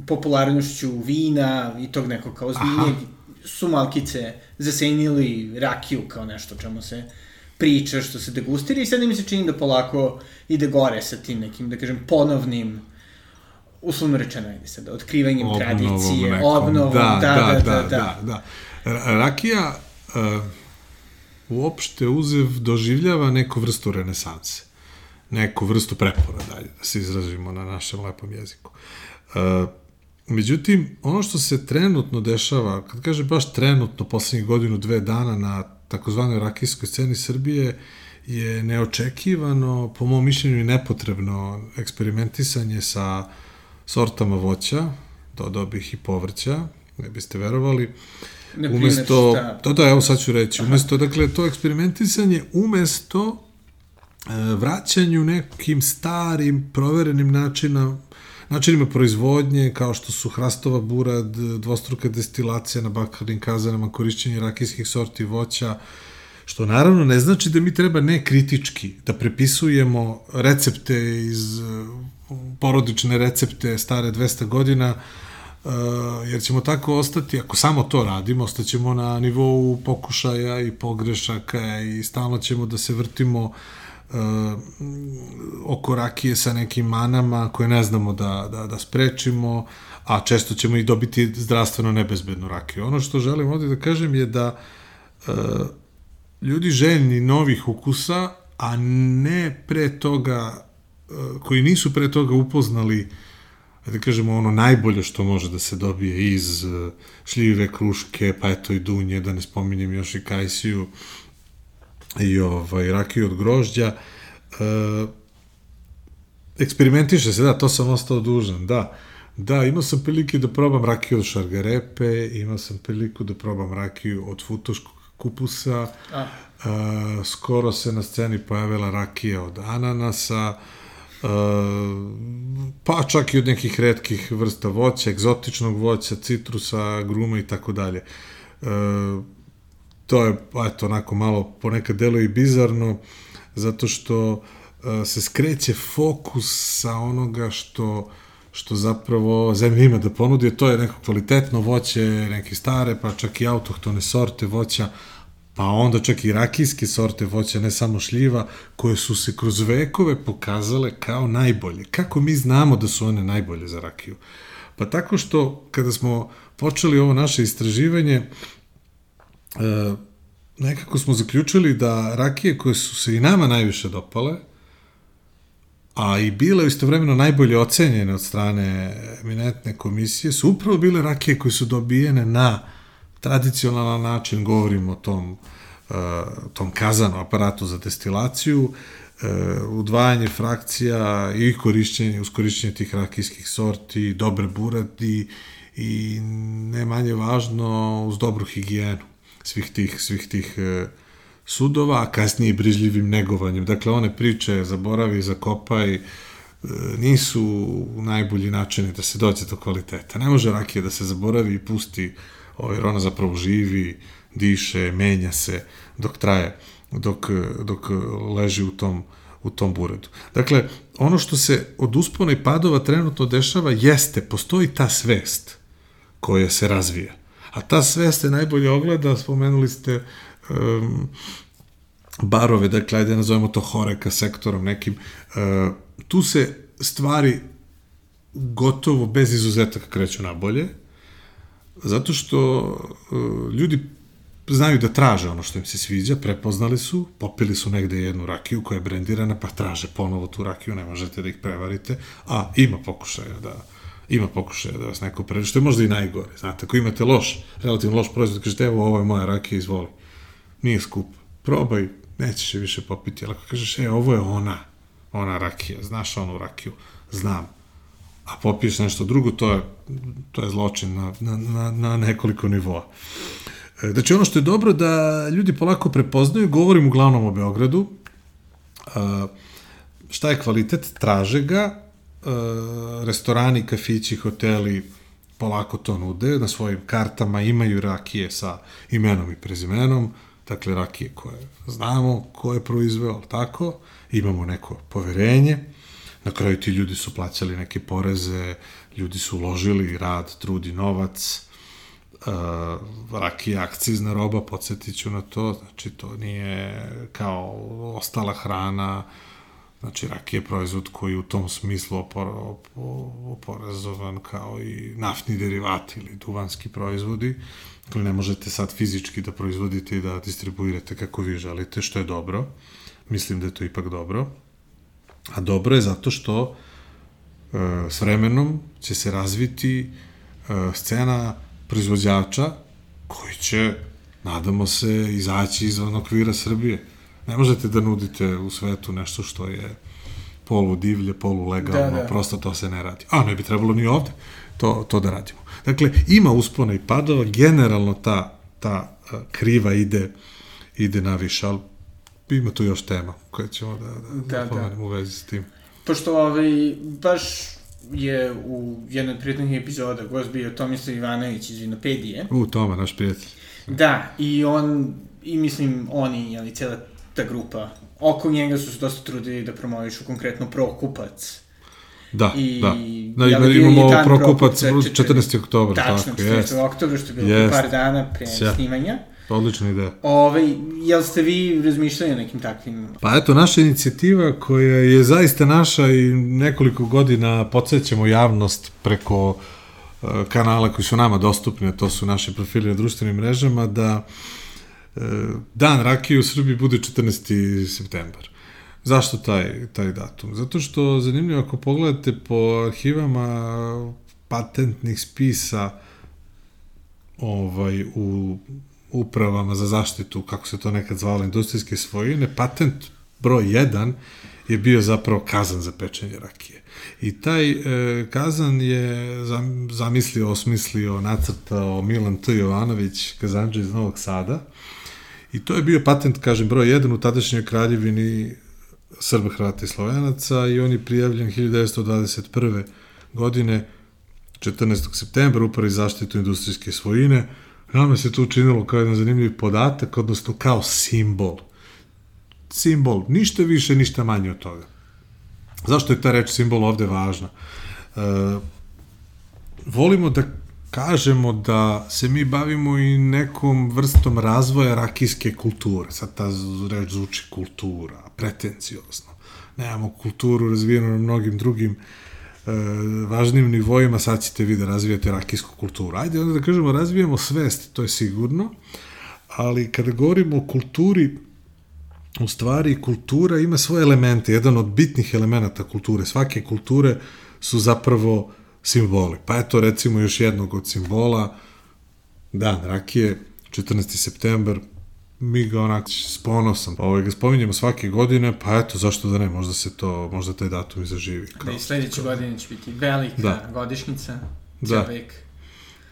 popularnošću vina i tog nekog kao ozbiljnijeg su malkice zasenili rakiju kao nešto čemu se priča, što se degustira i sad mi se čini da polako ide gore sa tim nekim, da kažem, ponovnim uslovno rečeno, ajde sad, otkrivanjem obnovom tradicije, nekom. obnovom, da, da, da, da, da, da. da. Rakija, uh, uopšte uzev doživljava neku vrstu renesanse, neku vrstu prepora dalje, da se izrazimo na našem lepom jeziku. E, međutim, ono što se trenutno dešava, kad kaže baš trenutno, poslednjih godinu, dve dana na takozvanoj rakijskoj sceni Srbije, je neočekivano, po mom mišljenju nepotrebno eksperimentisanje sa sortama voća, dodao bih i povrća, ne biste verovali. Umesto, šta? da, da, evo sad ću reći, umesto, dakle, to eksperimentisanje, umesto e, vraćanju nekim starim, proverenim načinama, načinima proizvodnje, kao što su hrastova burad, dvostruka destilacija na bakarnim kazanama, korišćenje rakijskih sorti voća, što naravno ne znači da mi treba ne kritički da prepisujemo recepte iz uh, porodične recepte stare 200 godina, uh, jer ćemo tako ostati, ako samo to radimo, ostaćemo na nivou pokušaja i pogrešaka i stalno ćemo da se vrtimo uh, oko rakije sa nekim manama koje ne znamo da, da, da sprečimo, a često ćemo i dobiti zdravstveno nebezbednu rakiju. Ono što želim ovde da kažem je da uh, ljudi željni novih ukusa, a ne pre toga, e, koji nisu pre toga upoznali da kažemo ono najbolje što može da se dobije iz e, šljive kruške, pa eto i dunje, da ne spominjem još i kajsiju i ovaj, rakiju od grožđa. E, eksperimentiše se, da, to sam ostao dužan, da. Da, imao sam prilike da probam rakiju od šargarepe, imao sam priliku da probam rakiju od futoškog kupusa, A. a, skoro se na sceni pojavila rakija od ananasa, pa čak i od nekih redkih vrsta voća, egzotičnog voća, citrusa, gruma i tako dalje. To je, eto, onako malo ponekad deluje i bizarno, zato što a, se skreće fokus sa onoga što što zapravo zemlja ima da ponudi, to je neko kvalitetno voće, neke stare, pa čak i autohtone sorte voća, pa onda čak i rakijske sorte voća, ne samo šljiva, koje su se kroz vekove pokazale kao najbolje. Kako mi znamo da su one najbolje za rakiju? Pa tako što kada smo počeli ovo naše istraživanje, e, nekako smo zaključili da rakije koje su se i nama najviše dopale, a i bile istovremeno najbolje ocenjene od strane eminentne komisije, su upravo bile rakije koje su dobijene na tradicionalan način, govorimo o tom, uh, tom kazanu aparatu za destilaciju, uh, udvajanje frakcija i korišćenje, uz korišćenje tih rakijskih sorti, dobre buradi i ne manje važno uz dobru higijenu svih tih, svih tih uh, sudova, a kasnije brižljivim negovanjem. Dakle, one priče zaboravi, zakopaj, e, nisu najbolji načini da se dođe do kvaliteta. Ne može rakija da se zaboravi i pusti, jer ona zapravo živi, diše, menja se dok traje, dok, dok leži u tom, u tom buredu. Dakle, ono što se od uspona i padova trenutno dešava jeste, postoji ta svest koja se razvija. A ta svest se najbolje ogleda, spomenuli ste um, barove, dakle, ajde nazovemo to horeka sektorom nekim, uh, tu se stvari gotovo bez izuzetaka kreću na bolje, zato što uh, ljudi znaju da traže ono što im se sviđa, prepoznali su, popili su negde jednu rakiju koja je brendirana, pa traže ponovo tu rakiju, ne možete da ih prevarite, a ima pokušaja da ima pokušaja da vas neko pređe, što je možda i najgore. Znate, ako imate loš, relativno loš proizvod, kažete, evo, ovo je moja rakija, izvoli nije skup. Probaj, nećeš je više popiti, ali ako kažeš, e, ovo je ona, ona rakija, znaš onu rakiju, znam, a popiješ nešto drugo, to je, to je zločin na, na, na, na nekoliko nivoa. E, znači, ono što je dobro da ljudi polako prepoznaju, govorim uglavnom o Beogradu, a, šta je kvalitet, traže ga, a, restorani, kafići, hoteli, polako to nude, na svojim kartama imaju rakije sa imenom i prezimenom, dakle rakije koje znamo ko je proizveo, tako, imamo neko poverenje, na kraju ti ljudi su plaćali neke poreze, ljudi su uložili rad, trud i novac, uh, rakija akcizna roba, podsjetit ću na to, znači to nije kao ostala hrana, znači rakije je proizvod koji u tom smislu opor, oporezovan kao i naftni derivati ili duvanski proizvodi, Dakle, ne možete sad fizički da proizvodite i da distribuirate kako vi želite, što je dobro. Mislim da je to ipak dobro. A dobro je zato što e, s vremenom će se razviti e, scena proizvođača koji će, nadamo se, izaći izvan okvira Srbije. Ne možete da nudite u svetu nešto što je polu divlje, polu legalno, da, da. prosto to se ne radi. A ne bi trebalo ni ovde to, to da radimo. Dakle, ima uspona i padova, generalno ta, ta kriva ide, ide na više, ali ima tu još tema koje ćemo da, da, da, da, da. u vezi s tim. Pošto ovaj, baš je u jednoj od prijatnih epizoda gost bio Tomislav Ivanović iz Vinopedije. U, Toma, naš prijatelj. Da, i on, i mislim, oni, jeli, cijela ta grupa, oko njega su se dosta trudili da promovišu konkretno Prokupac. Da, I, da. Da, ima, imamo Prokupac 14. oktober. Tačno, 14. oktober, što je bilo jest. par dana pre Sja. snimanja. Odlična ideja. Ove, jel ste vi razmišljali o nekim takvim... Pa eto, naša inicijativa koja je zaista naša i nekoliko godina podsjećamo javnost preko uh, kanala koji su nama dostupni, to su naši profili na društvenim mrežama, da uh, dan rakije u Srbiji bude 14. septembar. Zašto taj, taj datum? Zato što, zanimljivo, ako pogledate po arhivama patentnih spisa ovaj, u upravama za zaštitu, kako se to nekad zvalo, industrijske svojine, patent broj 1 je bio zapravo kazan za pečenje rakije. I taj e, kazan je zamislio, osmislio, nacrtao Milan T. Jovanović, kazanđa iz Novog Sada. I to je bio patent, kažem, broj 1 u tadašnjoj kraljevini Srba, Hrvata i Slovenaca i on je prijavljen 1921. godine 14. septembra upravi zaštitu industrijske svojine Nama se to učinilo kao jedan zanimljiv podatak, odnosno kao simbol. Simbol, ništa više, ništa manje od toga. Zašto je ta reč simbol ovde važna? E, volimo da kažemo da se mi bavimo i nekom vrstom razvoja rakijske kulture. Sad ta reč zvuči kultura, pretenciozno. Nemamo kulturu razvijenu na mnogim drugim uh, važnim nivoima, sad ćete vi da razvijate rakijsku kulturu. Ajde onda da kažemo, razvijemo svest, to je sigurno, ali kada govorimo o kulturi, u stvari kultura ima svoje elemente, jedan od bitnih elemenata kulture, svake kulture su zapravo simboli. Pa eto recimo još jednog od simbola, dan rakije, 14. september, mi ga onak s ponosom ovaj, ga spominjemo svake godine, pa eto, zašto da ne, možda se to, možda taj datum i zaživi. Kao, da, i sledeće kao... godine će biti velika da. godišnica, da. vek.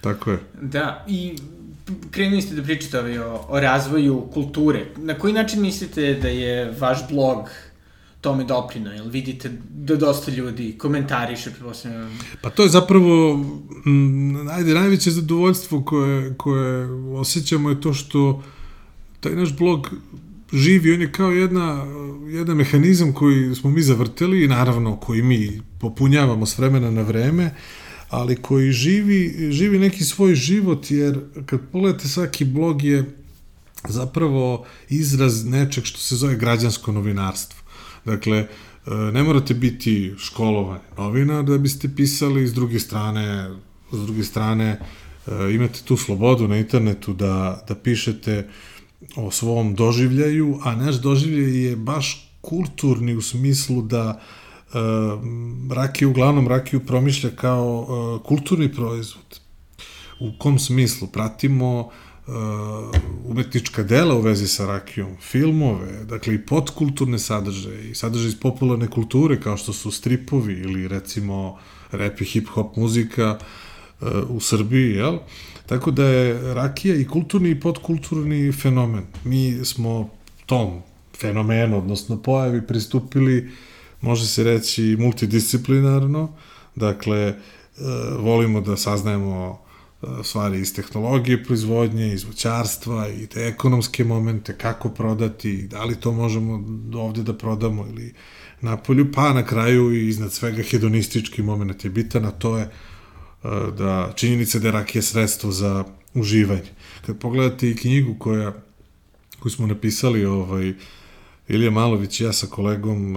Tako je. Da, i krenuli ste da pričate ovaj, o, o razvoju kulture. Na koji način mislite da je vaš blog tome doprino? Jel vidite da dosta ljudi komentariše, preposledno? Pa to je zapravo, m, ajde, najveće zadovoljstvo koje, koje osjećamo je to što taj naš blog živi, on je kao jedna, jedan mehanizam koji smo mi zavrteli i naravno koji mi popunjavamo s vremena na vreme, ali koji živi, živi neki svoj život, jer kad pogledate svaki blog je zapravo izraz nečeg što se zove građansko novinarstvo. Dakle, ne morate biti školovan novinar da biste pisali, s druge strane, s druge strane imate tu slobodu na internetu da, da pišete uh, o svom doživljaju, a naš doživljaj je baš kulturni u smislu da e, rakiju, uglavnom rakiju promišlja kao e, kulturni proizvod. U kom smislu? Pratimo e, umetnička dela u vezi sa rakijom, filmove, dakle i podkulturne sadržaje i sadržaje iz popularne kulture kao što su stripovi ili recimo rap i hip-hop muzika e, u Srbiji, jel? Tako da je rakija i kulturni i podkulturni fenomen. Mi smo tom fenomenu, odnosno pojavi, pristupili, može se reći, multidisciplinarno. Dakle, e, volimo da saznajemo e, stvari iz tehnologije proizvodnje, iz voćarstva i te ekonomske momente, kako prodati, da li to možemo ovde da prodamo ili napolju, pa na kraju i iznad svega hedonistički moment je bitan, a to je da činjenica da je rakija sredstvo za uživanje. Kad pogledate i knjigu koja, koju smo napisali ovaj, Ilija Malović i ja sa kolegom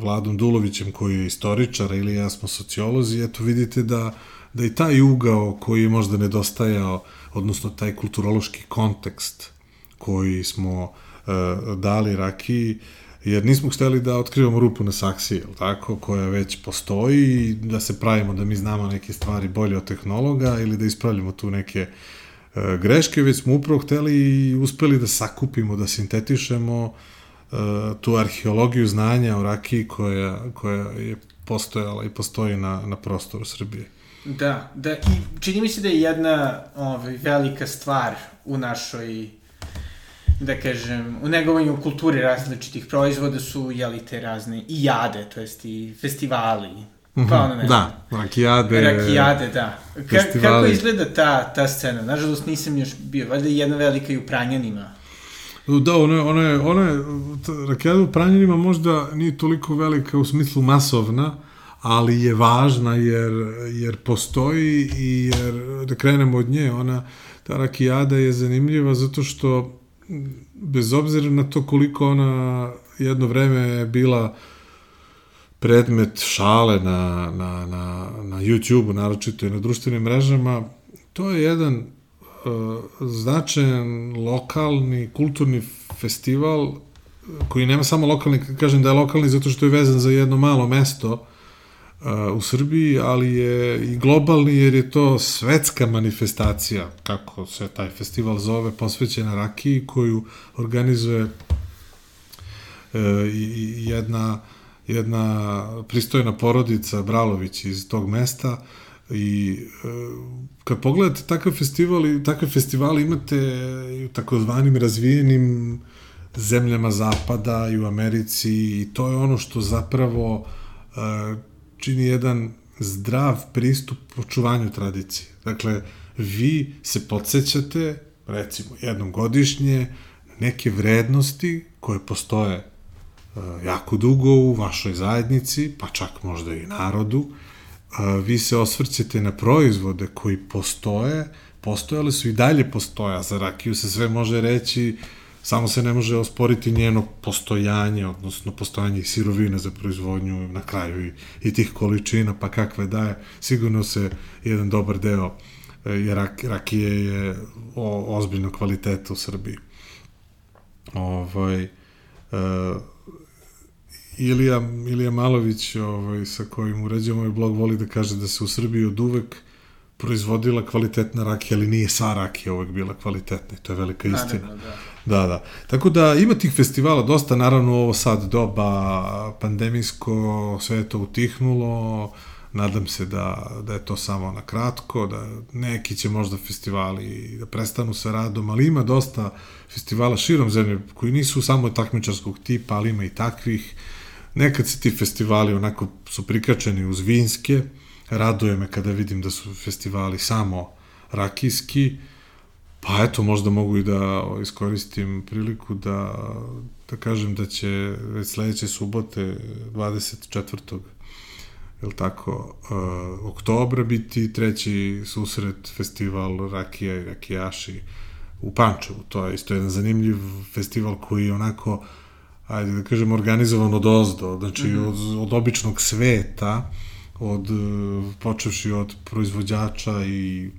Vladom Dulovićem koji je istoričar ili ja smo sociolozi, eto vidite da, da i taj ugao koji je možda nedostajao, odnosno taj kulturološki kontekst koji smo uh, dali rakiji, jer nismo hteli da otkrivamo rupu na saksiji, tako, koja već postoji i da se pravimo da mi znamo neke stvari bolje od tehnologa ili da ispravljamo tu neke e, greške, već smo upravo hteli i uspeli da sakupimo, da sintetišemo tu arheologiju znanja o rakiji koja, koja je postojala i postoji na, na prostoru Srbije. Da, da, i čini mi se da je jedna ovaj, velika stvar u našoj da kažem, u negovanju kulturi različitih proizvoda su, jeli, te razne i jade, to jest i festivali, Mhm. pa ono. Da, rakijade. Rakijade, da. Ka, festivali. kako izgleda ta, ta scena? Nažalost nisam još bio, valjda je jedna velika i u Pranjanima. Da, ona je, ona je, ona je, rakijada u Pranjanima možda nije toliko velika u smislu masovna, ali je važna jer, jer postoji i jer, da krenemo od nje, ona, ta rakijada je zanimljiva zato što bez obzira na to koliko ona jedno vreme je bila predmet šale na, na, na, na YouTube-u, naročito i na društvenim mrežama, to je jedan uh, značajan lokalni kulturni festival koji nema samo lokalni, kažem da je lokalni zato što je vezan za jedno malo mesto u Srbiji, ali je i globalni jer je to svetska manifestacija, kako se taj festival zove, posvećena Rakiji, koju organizuje i jedna jedna pristojna porodica Bralović iz tog mesta i e, kad pogledate takav festival i takve festivale imate u takozvanim razvijenim zemljama zapada i u Americi i to je ono što zapravo e, čini jedan zdrav pristup očuvanju tradicije. Dakle, vi se podsjećate, recimo, jednom godišnje, neke vrednosti koje postoje jako dugo u vašoj zajednici, pa čak možda i narodu, vi se osvrćete na proizvode koji postoje, postojale su i dalje postoja, za rakiju se sve može reći, samo se ne može osporiti njeno postojanje, odnosno postojanje sirovina za proizvodnju na kraju i, i tih količina, pa kakve daje, sigurno se jedan dobar deo je rak, rakije je o, ozbiljno kvaliteta u Srbiji. Ovaj, e, Ilija, Ilija Malović, ovaj, sa kojim uređujemo ovaj blog, voli da kaže da se u Srbiji od uvek proizvodila kvalitetna rakija, ali nije sva rakija uvek bila kvalitetna i to je velika istina. Naravno, da. Da, da. Tako da ima tih festivala dosta, naravno ovo sad doba pandemijsko, sve je to utihnulo, nadam se da, da je to samo na kratko, da neki će možda festivali da prestanu sa radom, ali ima dosta festivala širom zemlje koji nisu samo takmičarskog tipa, ali ima i takvih. Nekad se ti festivali onako su prikačeni uz vinske, raduje me kada vidim da su festivali samo rakijski, pa eto, možda mogu i da iskoristim priliku da, da kažem da će već sledeće subote, 24 jel tako, uh, oktobra biti treći susret festival Rakija i Rakijaši u Pančevu. To je isto jedan zanimljiv festival koji je onako, ajde da kažem, organizovan od ozdo, znači mm -hmm. od, od običnog sveta, od, počevši od proizvođača i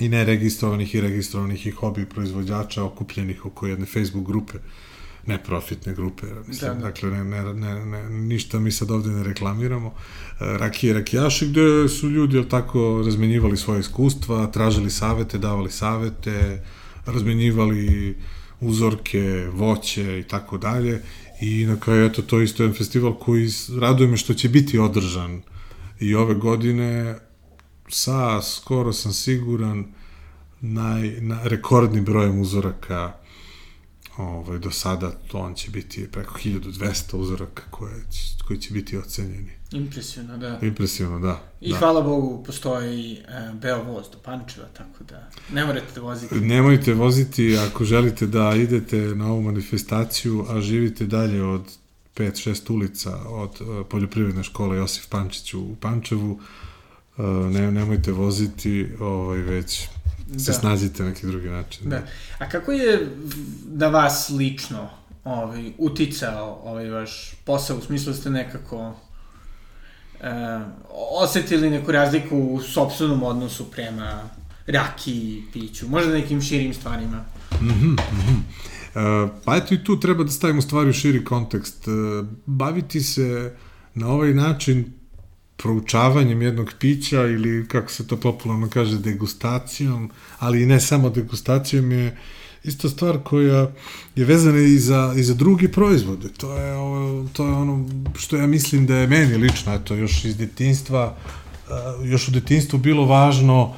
i neregistrovanih i registrovanih i hobi proizvođača okupljenih oko jedne Facebook grupe neprofitne grupe, mislim, da, da. dakle, ne, ne, ne, ne, ništa mi sad ovde ne reklamiramo. Rakije i rakijaši, gde su ljudi, jel tako, razmenjivali svoje iskustva, tražili savete, davali savete, razmenjivali uzorke, voće i tako dalje. I na kraju, eto, to je isto jedan festival koji raduje me što će biti održan i ove godine sa, skoro sam siguran, naj, na, rekordnim brojem uzoraka ovaj, do sada to on će biti preko 1200 uzoraka koje, koji će biti ocenjeni. Impresivno, da. Impresivno, da. I da. hvala Bogu postoji e, Beovoz do Pančeva, tako da ne morate da vozite. Nemojte voziti ako želite da idete na ovu manifestaciju, a živite dalje od 5-6 ulica od uh, poljoprivredne škole Josif Pančić u Pančevu, ne, nemojte voziti, ovaj, već se da. snađite na neki drugi način. Da. A kako je na vas lično ovaj, uticao ovaj vaš posao, u smislu da ste nekako e, osetili neku razliku u sobstvenom odnosu prema raki i piću, možda nekim širim stvarima? Mhm, mm mhm. Mm e, pa eto i tu treba da stavimo stvari u širi kontekst. E, baviti se na ovaj način proučavanjem jednog pića ili kako se to popularno kaže degustacijom, ali i ne samo degustacijom je isto stvar koja je vezana i za, i za druge proizvode. To je, to je ono što ja mislim da je meni lično, eto, još iz detinstva, još u detinstvu bilo važno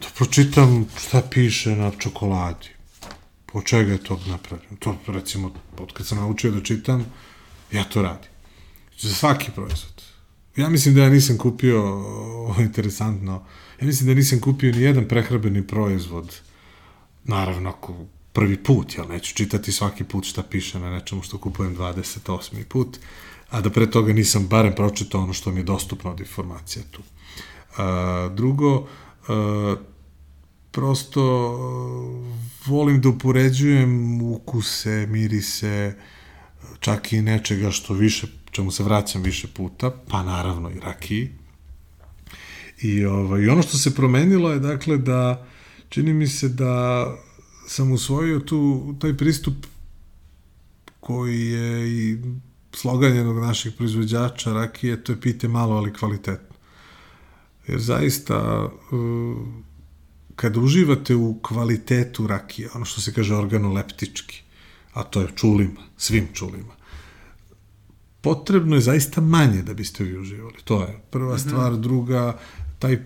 da pročitam šta piše na čokoladi. Po čega je to napravljeno? To, recimo, od kad sam naučio da čitam, ja to radim. Za svaki proizvod. Ja mislim da ja nisam kupio, ovo interesantno, ja mislim da nisam kupio ni jedan prehrabeni proizvod, naravno, ako prvi put, jel neću čitati svaki put šta piše na nečemu što kupujem 28. put, a da pre toga nisam barem pročitao ono što mi je dostupno od informacija tu. A, drugo, a, prosto volim da upoređujem ukuse, mirise, čak i nečega što više, čemu se vraćam više puta, pa naravno i rakiji. I ovaj, ono što se promenilo je dakle da čini mi se da sam usvojio tu, taj pristup koji je i slogan jednog naših proizvođača rakije, to je pite malo, ali kvalitetno. Jer zaista, uh, kada uživate u kvalitetu rakije, ono što se kaže organoleptički, a to je čulima, svim čulima, potrebno je zaista manje da biste vi uživali. To je prva mhm. stvar. Druga, taj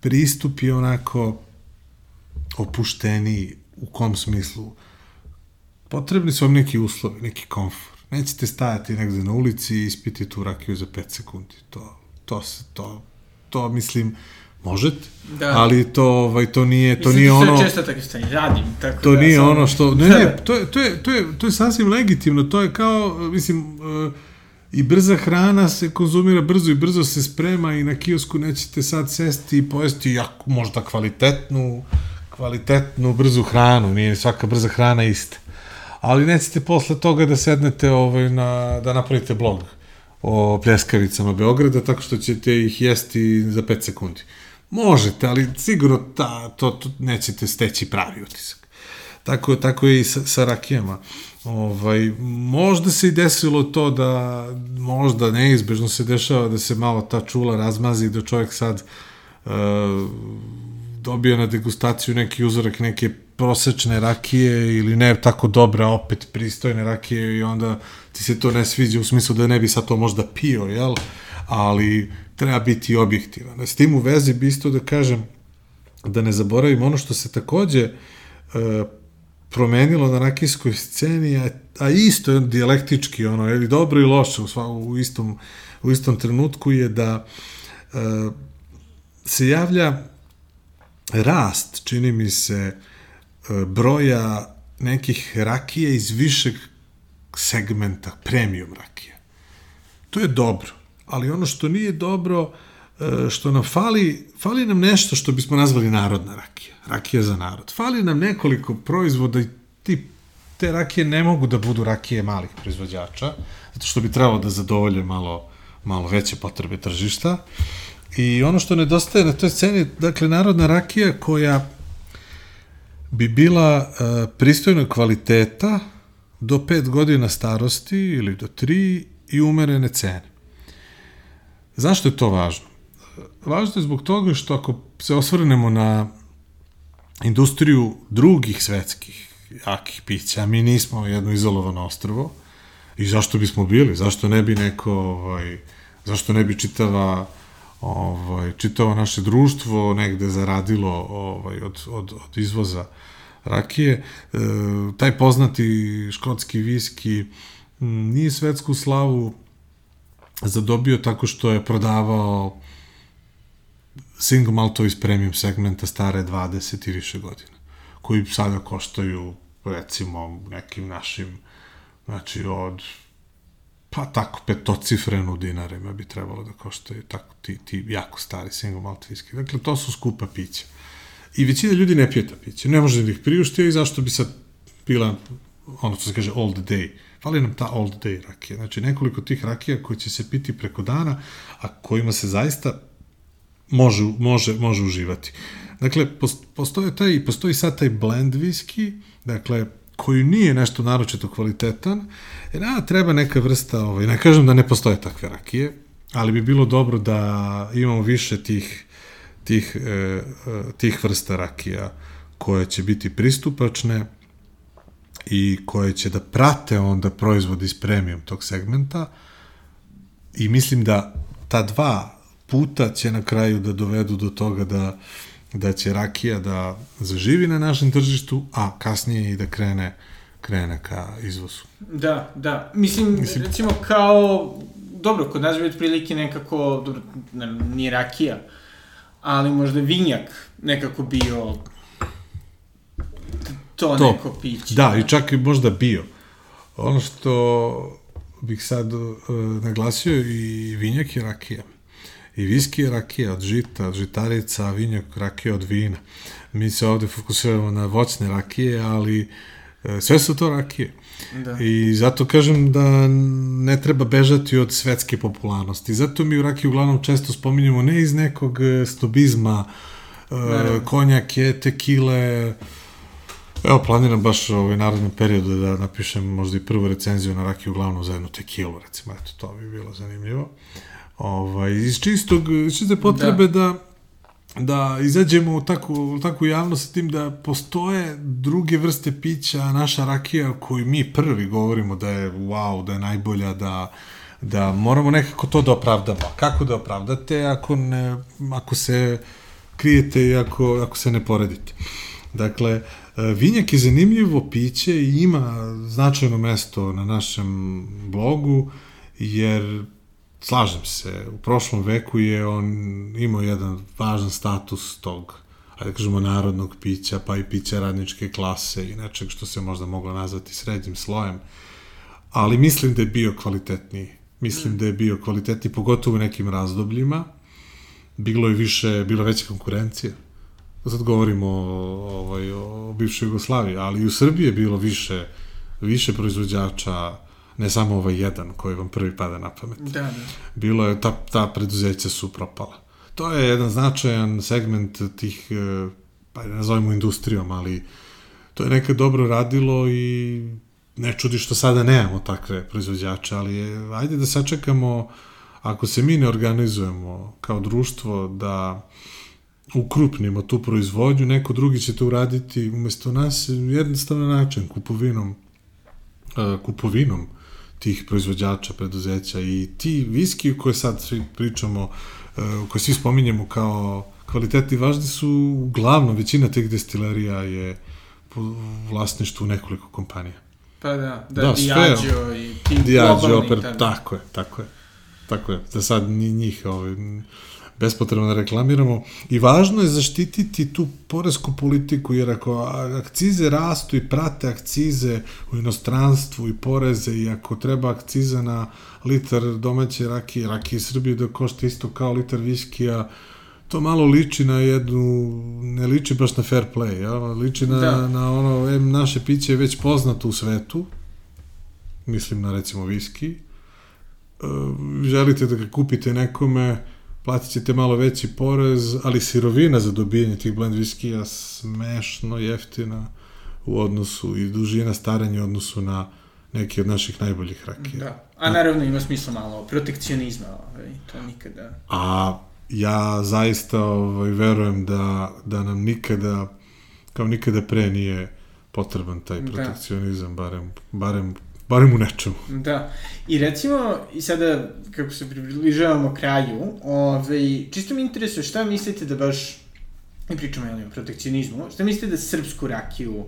pristup je onako opušteniji, u kom smislu? Potrebni su vam neki uslovi, neki komfor. Nećete stajati negde na ulici i ispiti tu rakiju za 5 sekundi. To, to se, to, to mislim, možete, da. ali to, ovaj, to nije, to mislim, nije ono... Mislim, često tako stanje, radim, tako To da nije sam... ono što, ne, ne, to je, to je, to je, to je sasvim legitimno, to je kao, mislim, uh, i brza hrana se konzumira brzo i brzo se sprema i na kiosku nećete sad sesti i pojesti jako, možda kvalitetnu kvalitetnu, brzu hranu, nije svaka brza hrana ista. Ali nećete posle toga da sednete ovaj, na, da napravite blog o pljeskavicama Beograda, tako što ćete ih jesti za 5 sekundi. Možete, ali sigurno ta, to, to nećete steći pravi utisak. Tako, tako je i sa, sa rakijama. Ovaj, možda se i desilo to da možda neizbežno se dešava da se malo ta čula razmazi da čovjek sad uh, dobio na degustaciju neki uzorak neke prosečne rakije ili ne tako dobra, opet pristojne rakije i onda ti se to ne sviđa u smislu da ne bi sad to možda pio, jel? Ali treba biti objektivan. S tim u vezi bi isto da kažem da ne zaboravim ono što se takođe e, promenilo na rakijskoj sceni, a, a isto je dijalektički, ono, ili dobro i loše u, sva, u, istom, u istom trenutku je da e, se javlja rast, čini mi se, e, broja nekih rakije iz višeg segmenta, premium rakije. To je dobro, ali ono što nije dobro, što nam fali, fali nam nešto što bismo nazvali narodna rakija, rakija za narod. Fali nam nekoliko proizvoda i ti, te rakije ne mogu da budu rakije malih proizvođača, zato što bi trebalo da zadovolje malo, malo veće potrebe tržišta. I ono što nedostaje na toj sceni, dakle, narodna rakija koja bi bila uh, pristojna kvaliteta do pet godina starosti ili do tri i umerene cene. Zašto je to važno? Važno je zbog toga što ako se osvrnemo na industriju drugih svetskih jakih pića, mi nismo jedno izolovano ostrvo i zašto bismo bili? Zašto ne bi neko, ovaj, zašto ne bi čitava ovaj, čitavo naše društvo negde zaradilo ovaj, od, od, od izvoza rakije. E, taj poznati škotski viski nije svetsku slavu zadobio tako što je prodavao single maltovi iz premium segmenta stare 20 i više godina, koji sada koštaju recimo nekim našim znači od pa tako petocifrenu dinarima bi trebalo da koštaju tako ti, ti jako stari single malt whisky. Dakle, to su skupa pića. I većina ljudi ne pije ta pića. Ne može da ih priuštio i zašto bi sad pila ono što se kaže the day. Fali nam ta the day rakija. Znači, nekoliko tih rakija koji će se piti preko dana, a kojima se zaista može, može, može uživati. Dakle, postoji, taj, postoji sad taj blend whisky, dakle, koji nije nešto naročito kvalitetan, jer a, treba neka vrsta, ovaj, ne kažem da ne postoje takve rakije, ali bi bilo dobro da imamo više tih, tih, e, e, tih vrsta rakija koje će biti pristupačne i koje će da prate onda proizvod iz premium tog segmenta i mislim da ta dva puta će na kraju da dovedu do toga da da će rakija da zaživi na našem tržištu, a kasnije i da krene krene ka izvozu. Da, da. Mislim, Mislim recimo kao, dobro, kod nas bi otprilike nekako, dobro, nije rakija, ali možda vinjak nekako bio to, to neko piće. Da, i čak i možda bio. Ono što bih sad uh, naglasio i vinjak i rakija. I viski rakija od žita, od žitarica, a vinjak rakija od vina. Mi se ovde fokusiramo na voćne rakije, ali uh, sve su to rakije. Da. I zato kažem da ne treba bežati od svetske popularnosti. Zato mi u rakiju uglavnom često spominjamo ne iz nekog e, snobizma, uh, konjake, tekile, Evo, planiram baš u ovaj narodnom periodu da napišem možda i prvu recenziju na rakiju uglavnom za jednu tekilu, recimo, eto, to bi bilo zanimljivo. Ovaj, iz čistog, iz čiste potrebe da, da da izađemo u takvu, u takvu javnost sa tim da postoje druge vrste pića, naša rakija koju mi prvi govorimo da je wow, da je najbolja, da, da moramo nekako to da opravdamo. Kako da opravdate ako, ne, ako se krijete i ako, ako se ne poredite? Dakle, Vinjak je zanimljivo piće i ima značajno mesto na našem blogu, jer slažem se, u prošlom veku je on imao jedan važan status tog, ajde da kažemo, narodnog pića, pa i pića radničke klase i nečeg što se možda moglo nazvati srednjim slojem, ali mislim da je bio kvalitetniji. Mislim da je bio kvalitetniji, pogotovo u nekim razdobljima. Bilo je više, bilo veća konkurencija sad govorimo o, ovaj, o bivšoj Jugoslaviji, ali i u Srbiji je bilo više, više proizvođača, ne samo ovaj jedan koji vam prvi pada na pamet. Da, da. Bilo je, ta, ta preduzeća su propala. To je jedan značajan segment tih, e, pa ne nazovimo industrijom, ali to je nekad dobro radilo i ne čudi što sada nemamo takve proizvođače, ali je, ajde da sačekamo, ako se mi ne organizujemo kao društvo, da ukrupnimo tu proizvodnju, neko drugi će to uraditi umesto nas jednostavan način, kupovinom, uh, kupovinom tih proizvođača, preduzeća i ti viski koje sad svi pričamo, uh, koje svi spominjemo kao kvaliteti važni su uglavnom, većina tih destilerija je po vlasništvu nekoliko kompanija. Pa da, da, da Diageo i ti Diageo, globalni. Opet, tako je, tako je. Tako je, da sad njih ovaj, bespotrebno da reklamiramo. I važno je zaštititi tu poresku politiku, jer ako akcize rastu i prate akcize u inostranstvu i poreze, i ako treba akciza na litar domaće rakije, rakije Srbije da košta isto kao litar viskija, to malo liči na jednu, ne liči baš na fair play, ja? liči na, da. na ono, em, naše piće je već poznato u svetu, mislim na recimo viski, e, želite da ga kupite nekome, platit ćete malo veći porez, ali sirovina za dobijanje tih blend viskija smešno jeftina u odnosu i dužina staranja u odnosu na neki od naših najboljih rakija. Da, a naravno ima smisla malo protekcionizma, ovaj, to nikada... A ja zaista ovaj, verujem da, da nam nikada, kao nikada pre nije potreban taj da. protekcionizam, da. barem, barem barem u nečemu. Da. I recimo, i sada, kako se približavamo kraju, ovaj, čisto mi interesuje šta mislite da baš, ne pričamo jel, o protekcionizmu, šta mislite da srpsku rakiju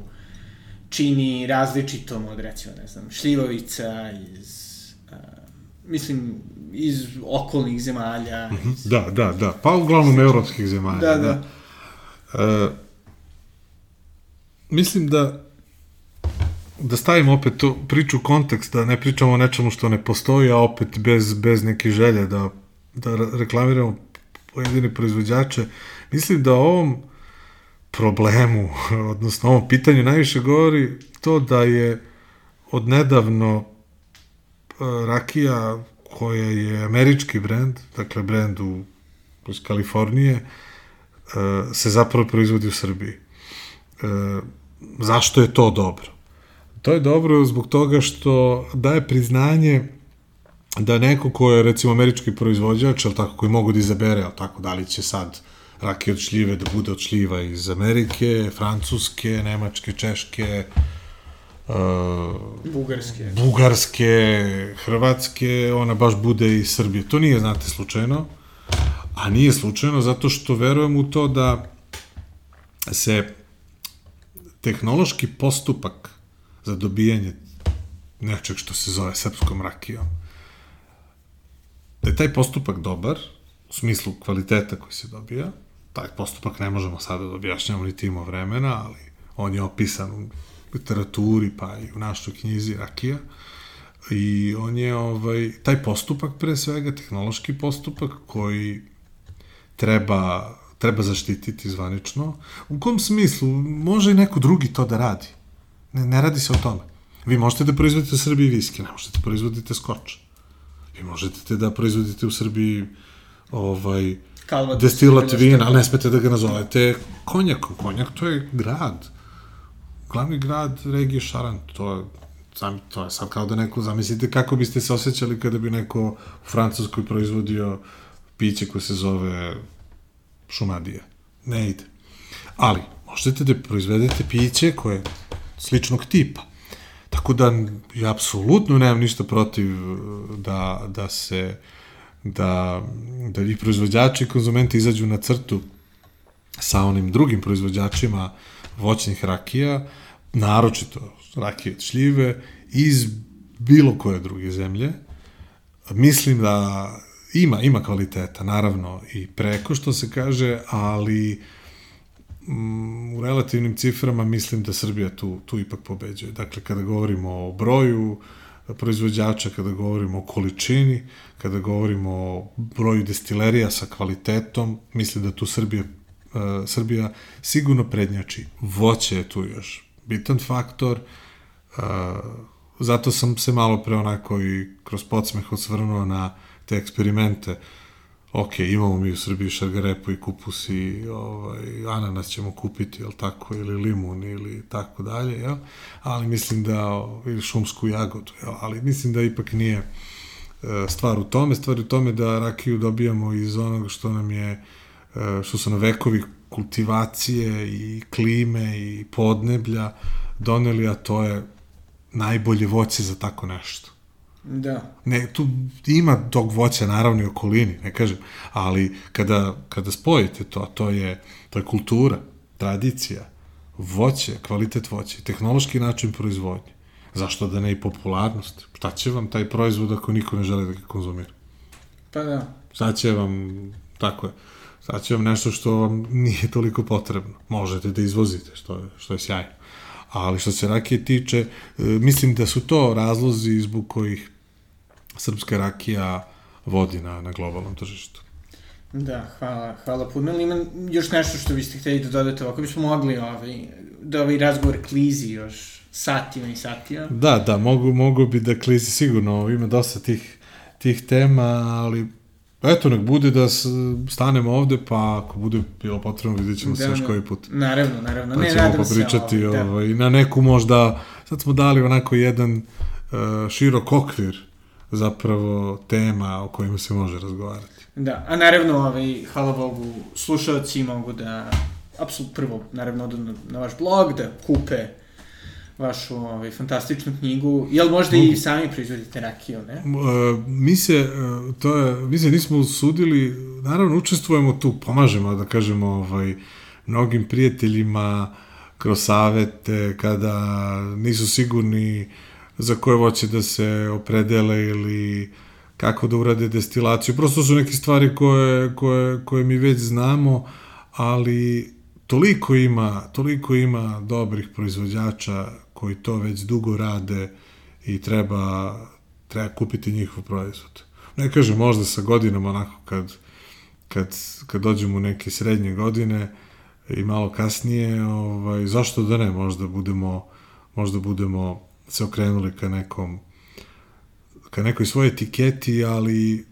čini različitom od, recimo, ne znam, šljivovica iz, uh, mislim, iz okolnih zemalja. Iz... Mhm. Da, da, da. Pa uglavnom evropskih zemalja. Da, da. da. Uh, mislim da da stavimo opet tu priču u kontekst, da ne pričamo o nečemu što ne postoji, a opet bez, bez neke želje da, da reklamiramo pojedine proizvođače. Mislim da ovom problemu, odnosno ovom pitanju najviše govori to da je odnedavno e, rakija koja je američki brend, dakle brend u, iz Kalifornije, e, se zapravo proizvodi u Srbiji. E, zašto je to dobro? To je dobro zbog toga što daje priznanje da neko ko je recimo američki proizvođač, ali tako, koji mogu da izabere, ali tako, da li će sad rakije od šljive da bude od šljiva iz Amerike, Francuske, Nemačke, Češke, uh, Bugarske. Bugarske, Hrvatske, ona baš bude i Srbije. To nije, znate, slučajno, a nije slučajno zato što verujem u to da se tehnološki postupak za dobijanje nečeg što se zove srpskom rakijom, da je taj postupak dobar, u smislu kvaliteta koji se dobija, taj postupak ne možemo sada da objašnjamo ni timo vremena, ali on je opisan u literaturi, pa i u našoj knjizi Rakija, i on je ovaj, taj postupak pre svega, tehnološki postupak koji treba, treba zaštititi zvanično. U kom smislu? Može i neko drugi to da radi. Ne, ne radi se o tome. Vi možete da proizvodite u Srbiji viski, ne možete da proizvodite skoč. Vi možete da proizvodite u Srbiji ovaj, Kalva destilat vina, ali ne smete da ga nazovete konjakom. Konjak to je grad. Glavni grad regije Šaran, to je sam, to je sad kao da neko, zamislite kako biste se osjećali kada bi neko u Francuskoj proizvodio piće koje se zove šumadija. Ne ide. Ali, možete da proizvedete piće koje je sličnog tipa. Tako da ja apsolutno nemam ništa protiv da, da se da, da i proizvođači i konzumenti izađu na crtu sa onim drugim proizvođačima voćnih rakija, naročito rakije od šljive, iz bilo koje druge zemlje. Mislim da ima, ima kvaliteta, naravno, i preko što se kaže, ali mm, u relativnim ciframa mislim da Srbija tu, tu ipak pobeđuje. Dakle, kada govorimo o broju proizvođača, kada govorimo o količini, kada govorimo o broju destilerija sa kvalitetom, mislim da tu Srbija, uh, Srbija sigurno prednjači. Voće je tu još bitan faktor, uh, zato sam se malo pre onako i kroz podsmeh osvrnuo na te eksperimente. Ok, imamo mi u Srbiji šargarepu i kupus i ovaj, ananas ćemo kupiti, jel tako, ili limun ili tako dalje, jel? ali mislim da, ili šumsku jagodu, jel? ali mislim da ipak nije e, stvar u tome, stvar u tome da rakiju dobijamo iz onoga što nam je, e, što su na vekovi kultivacije i klime i podneblja doneli, a to je najbolje voće za tako nešto. Da. Ne, tu ima tog voća naravno i okolini, ne kažem, ali kada, kada spojite to, to je, to je kultura, tradicija, voće, kvalitet voća, tehnološki način proizvodnje. Zašto da ne i popularnost? Šta će vam taj proizvod ako niko ne žele da ga konzumira? Pa da. Šta će vam, tako je, šta će vam nešto što vam nije toliko potrebno. Možete da izvozite, što je, što je sjajno ali što se rakije tiče, e, mislim da su to razlozi zbog kojih srpska rakija vodi na, na globalnom tržištu. Da, hvala, hvala puno. Ali ima još nešto što biste hteli da dodate, ovako bismo mogli ovaj, da ovaj razgovor klizi još satima i satima. Da, da, mogu, mogu bi da klizi sigurno, ima dosta tih, tih tema, ali Eto, nek bude da stanemo ovde, pa ako bude bilo potrebno, vidjet ćemo da, se još koji put. Naravno, naravno. Pa ne, ćemo popričati se, ovaj, ovaj, na neku možda, sad smo dali onako jedan uh, širok okvir zapravo tema o kojima se može razgovarati. Da, a naravno, ovaj, hvala Bogu, slušalci mogu da, apsolutno prvo, naravno, odu na, na vaš blog, da kupe vašu ovaj, fantastičnu knjigu. Jel možda i sami proizvodite rakiju, ne? Uh, mi se, uh, to je, mi se nismo usudili, naravno učestvujemo tu, pomažemo, da kažemo, ovaj, mnogim prijateljima kroz savete, kada nisu sigurni za koje voće da se opredele ili kako da urade destilaciju. Prosto su neke stvari koje, koje, koje mi već znamo, ali toliko ima, toliko ima dobrih proizvođača koji to već dugo rade i treba, treba kupiti njihov proizvod. Ne kažem možda sa godinama onako kad, kad, kad dođemo u neke srednje godine i malo kasnije, ovaj, zašto da ne, možda budemo, možda budemo se okrenuli ka nekom ka nekoj svojoj etiketi, ali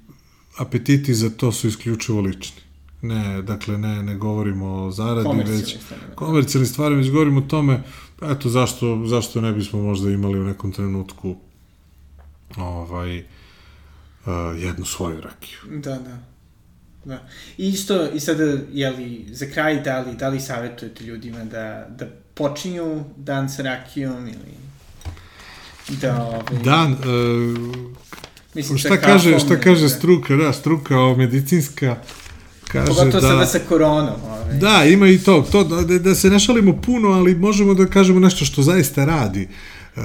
apetiti za to su isključivo lični. Ne, dakle, ne, ne govorimo o zaradi, već komercijalni stvari, već govorimo o tome, eto, zašto, zašto ne bismo možda imali u nekom trenutku ovaj, uh, jednu svoju rakiju. Da, da. Da. I isto, i sada, jeli, za kraj, da li, da li savjetujete ljudima da, da počinju dan sa rakijom ili... Da, ovaj, Dan, e, mislim, šta kaže, šta kaže da. struka, da, struka o medicinska, kaže Pogotovo da... sada sa koronom. Ovaj. Da, ima i to, to da, da se ne šalimo puno, ali možemo da kažemo nešto što zaista radi. E,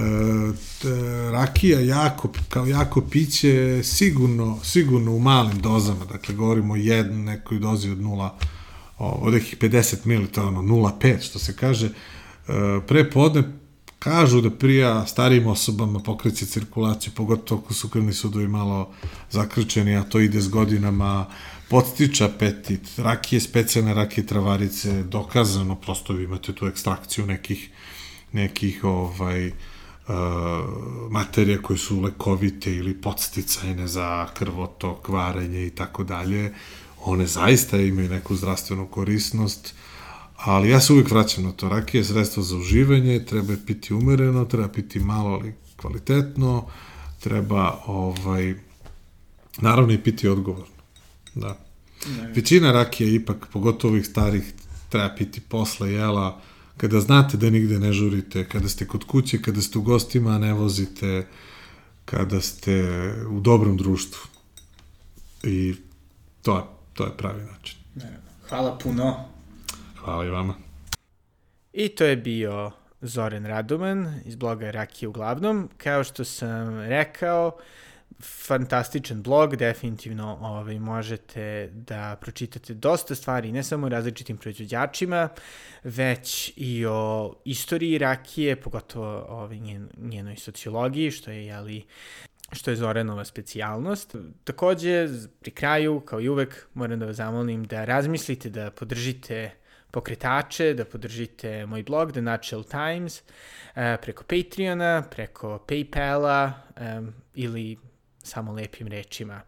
t, rakija jako, kao jako piće sigurno, sigurno u malim dozama, dakle govorimo o jednu nekoj dozi od 0, od nekih 50 ml, ono 0,5 što se kaže, e, pre podne kažu da prija starijim osobama pokreće cirkulaciju, pogotovo ako su krvni sudovi malo zakrčeni, a to ide s godinama, podstiče apetit, rakije, specijalne rakije travarice, dokazano, prosto vi imate tu ekstrakciju nekih, nekih ovaj, uh, materija koje su lekovite ili podsticajne za krvotok, varenje i tako dalje, one zaista imaju neku zdravstvenu korisnost, ali ja se uvijek vraćam na to. Rakija je sredstvo za uživanje, treba je piti umereno, treba piti malo, ali kvalitetno, treba ovaj, naravno i piti odgovorno. Da. Ne. Većina rakije ipak, pogotovo ovih starih, treba piti posle jela, kada znate da nigde ne žurite, kada ste kod kuće, kada ste u gostima, ne vozite, kada ste u dobrom društvu. I to je, to je pravi način. Hvala puno. Hvala i vama. I to je bio Zoran Raduman iz bloga Rakije uglavnom. Kao što sam rekao, fantastičan blog, definitivno ovaj, možete da pročitate dosta stvari, ne samo o različitim proizvođačima, već i o istoriji rakije, pogotovo ovaj, njen, njenoj sociologiji, što je, jeli, što je Zoranova specijalnost. Takođe, pri kraju, kao i uvek, moram da vas zamolim da razmislite da podržite pokretače, da podržite moj blog, The Nutshell Times, preko Patreona, preko Paypala ili samo lepim rečima.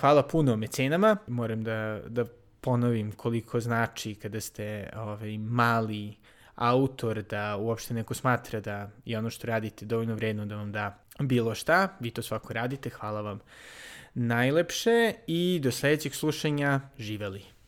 hvala puno mecenama, moram da, da ponovim koliko znači kada ste ovaj, mali autor, da uopšte neko smatra da je ono što radite dovoljno vredno da vam da bilo šta, vi to svako radite, hvala vam najlepše i do sledećeg slušanja, živeli!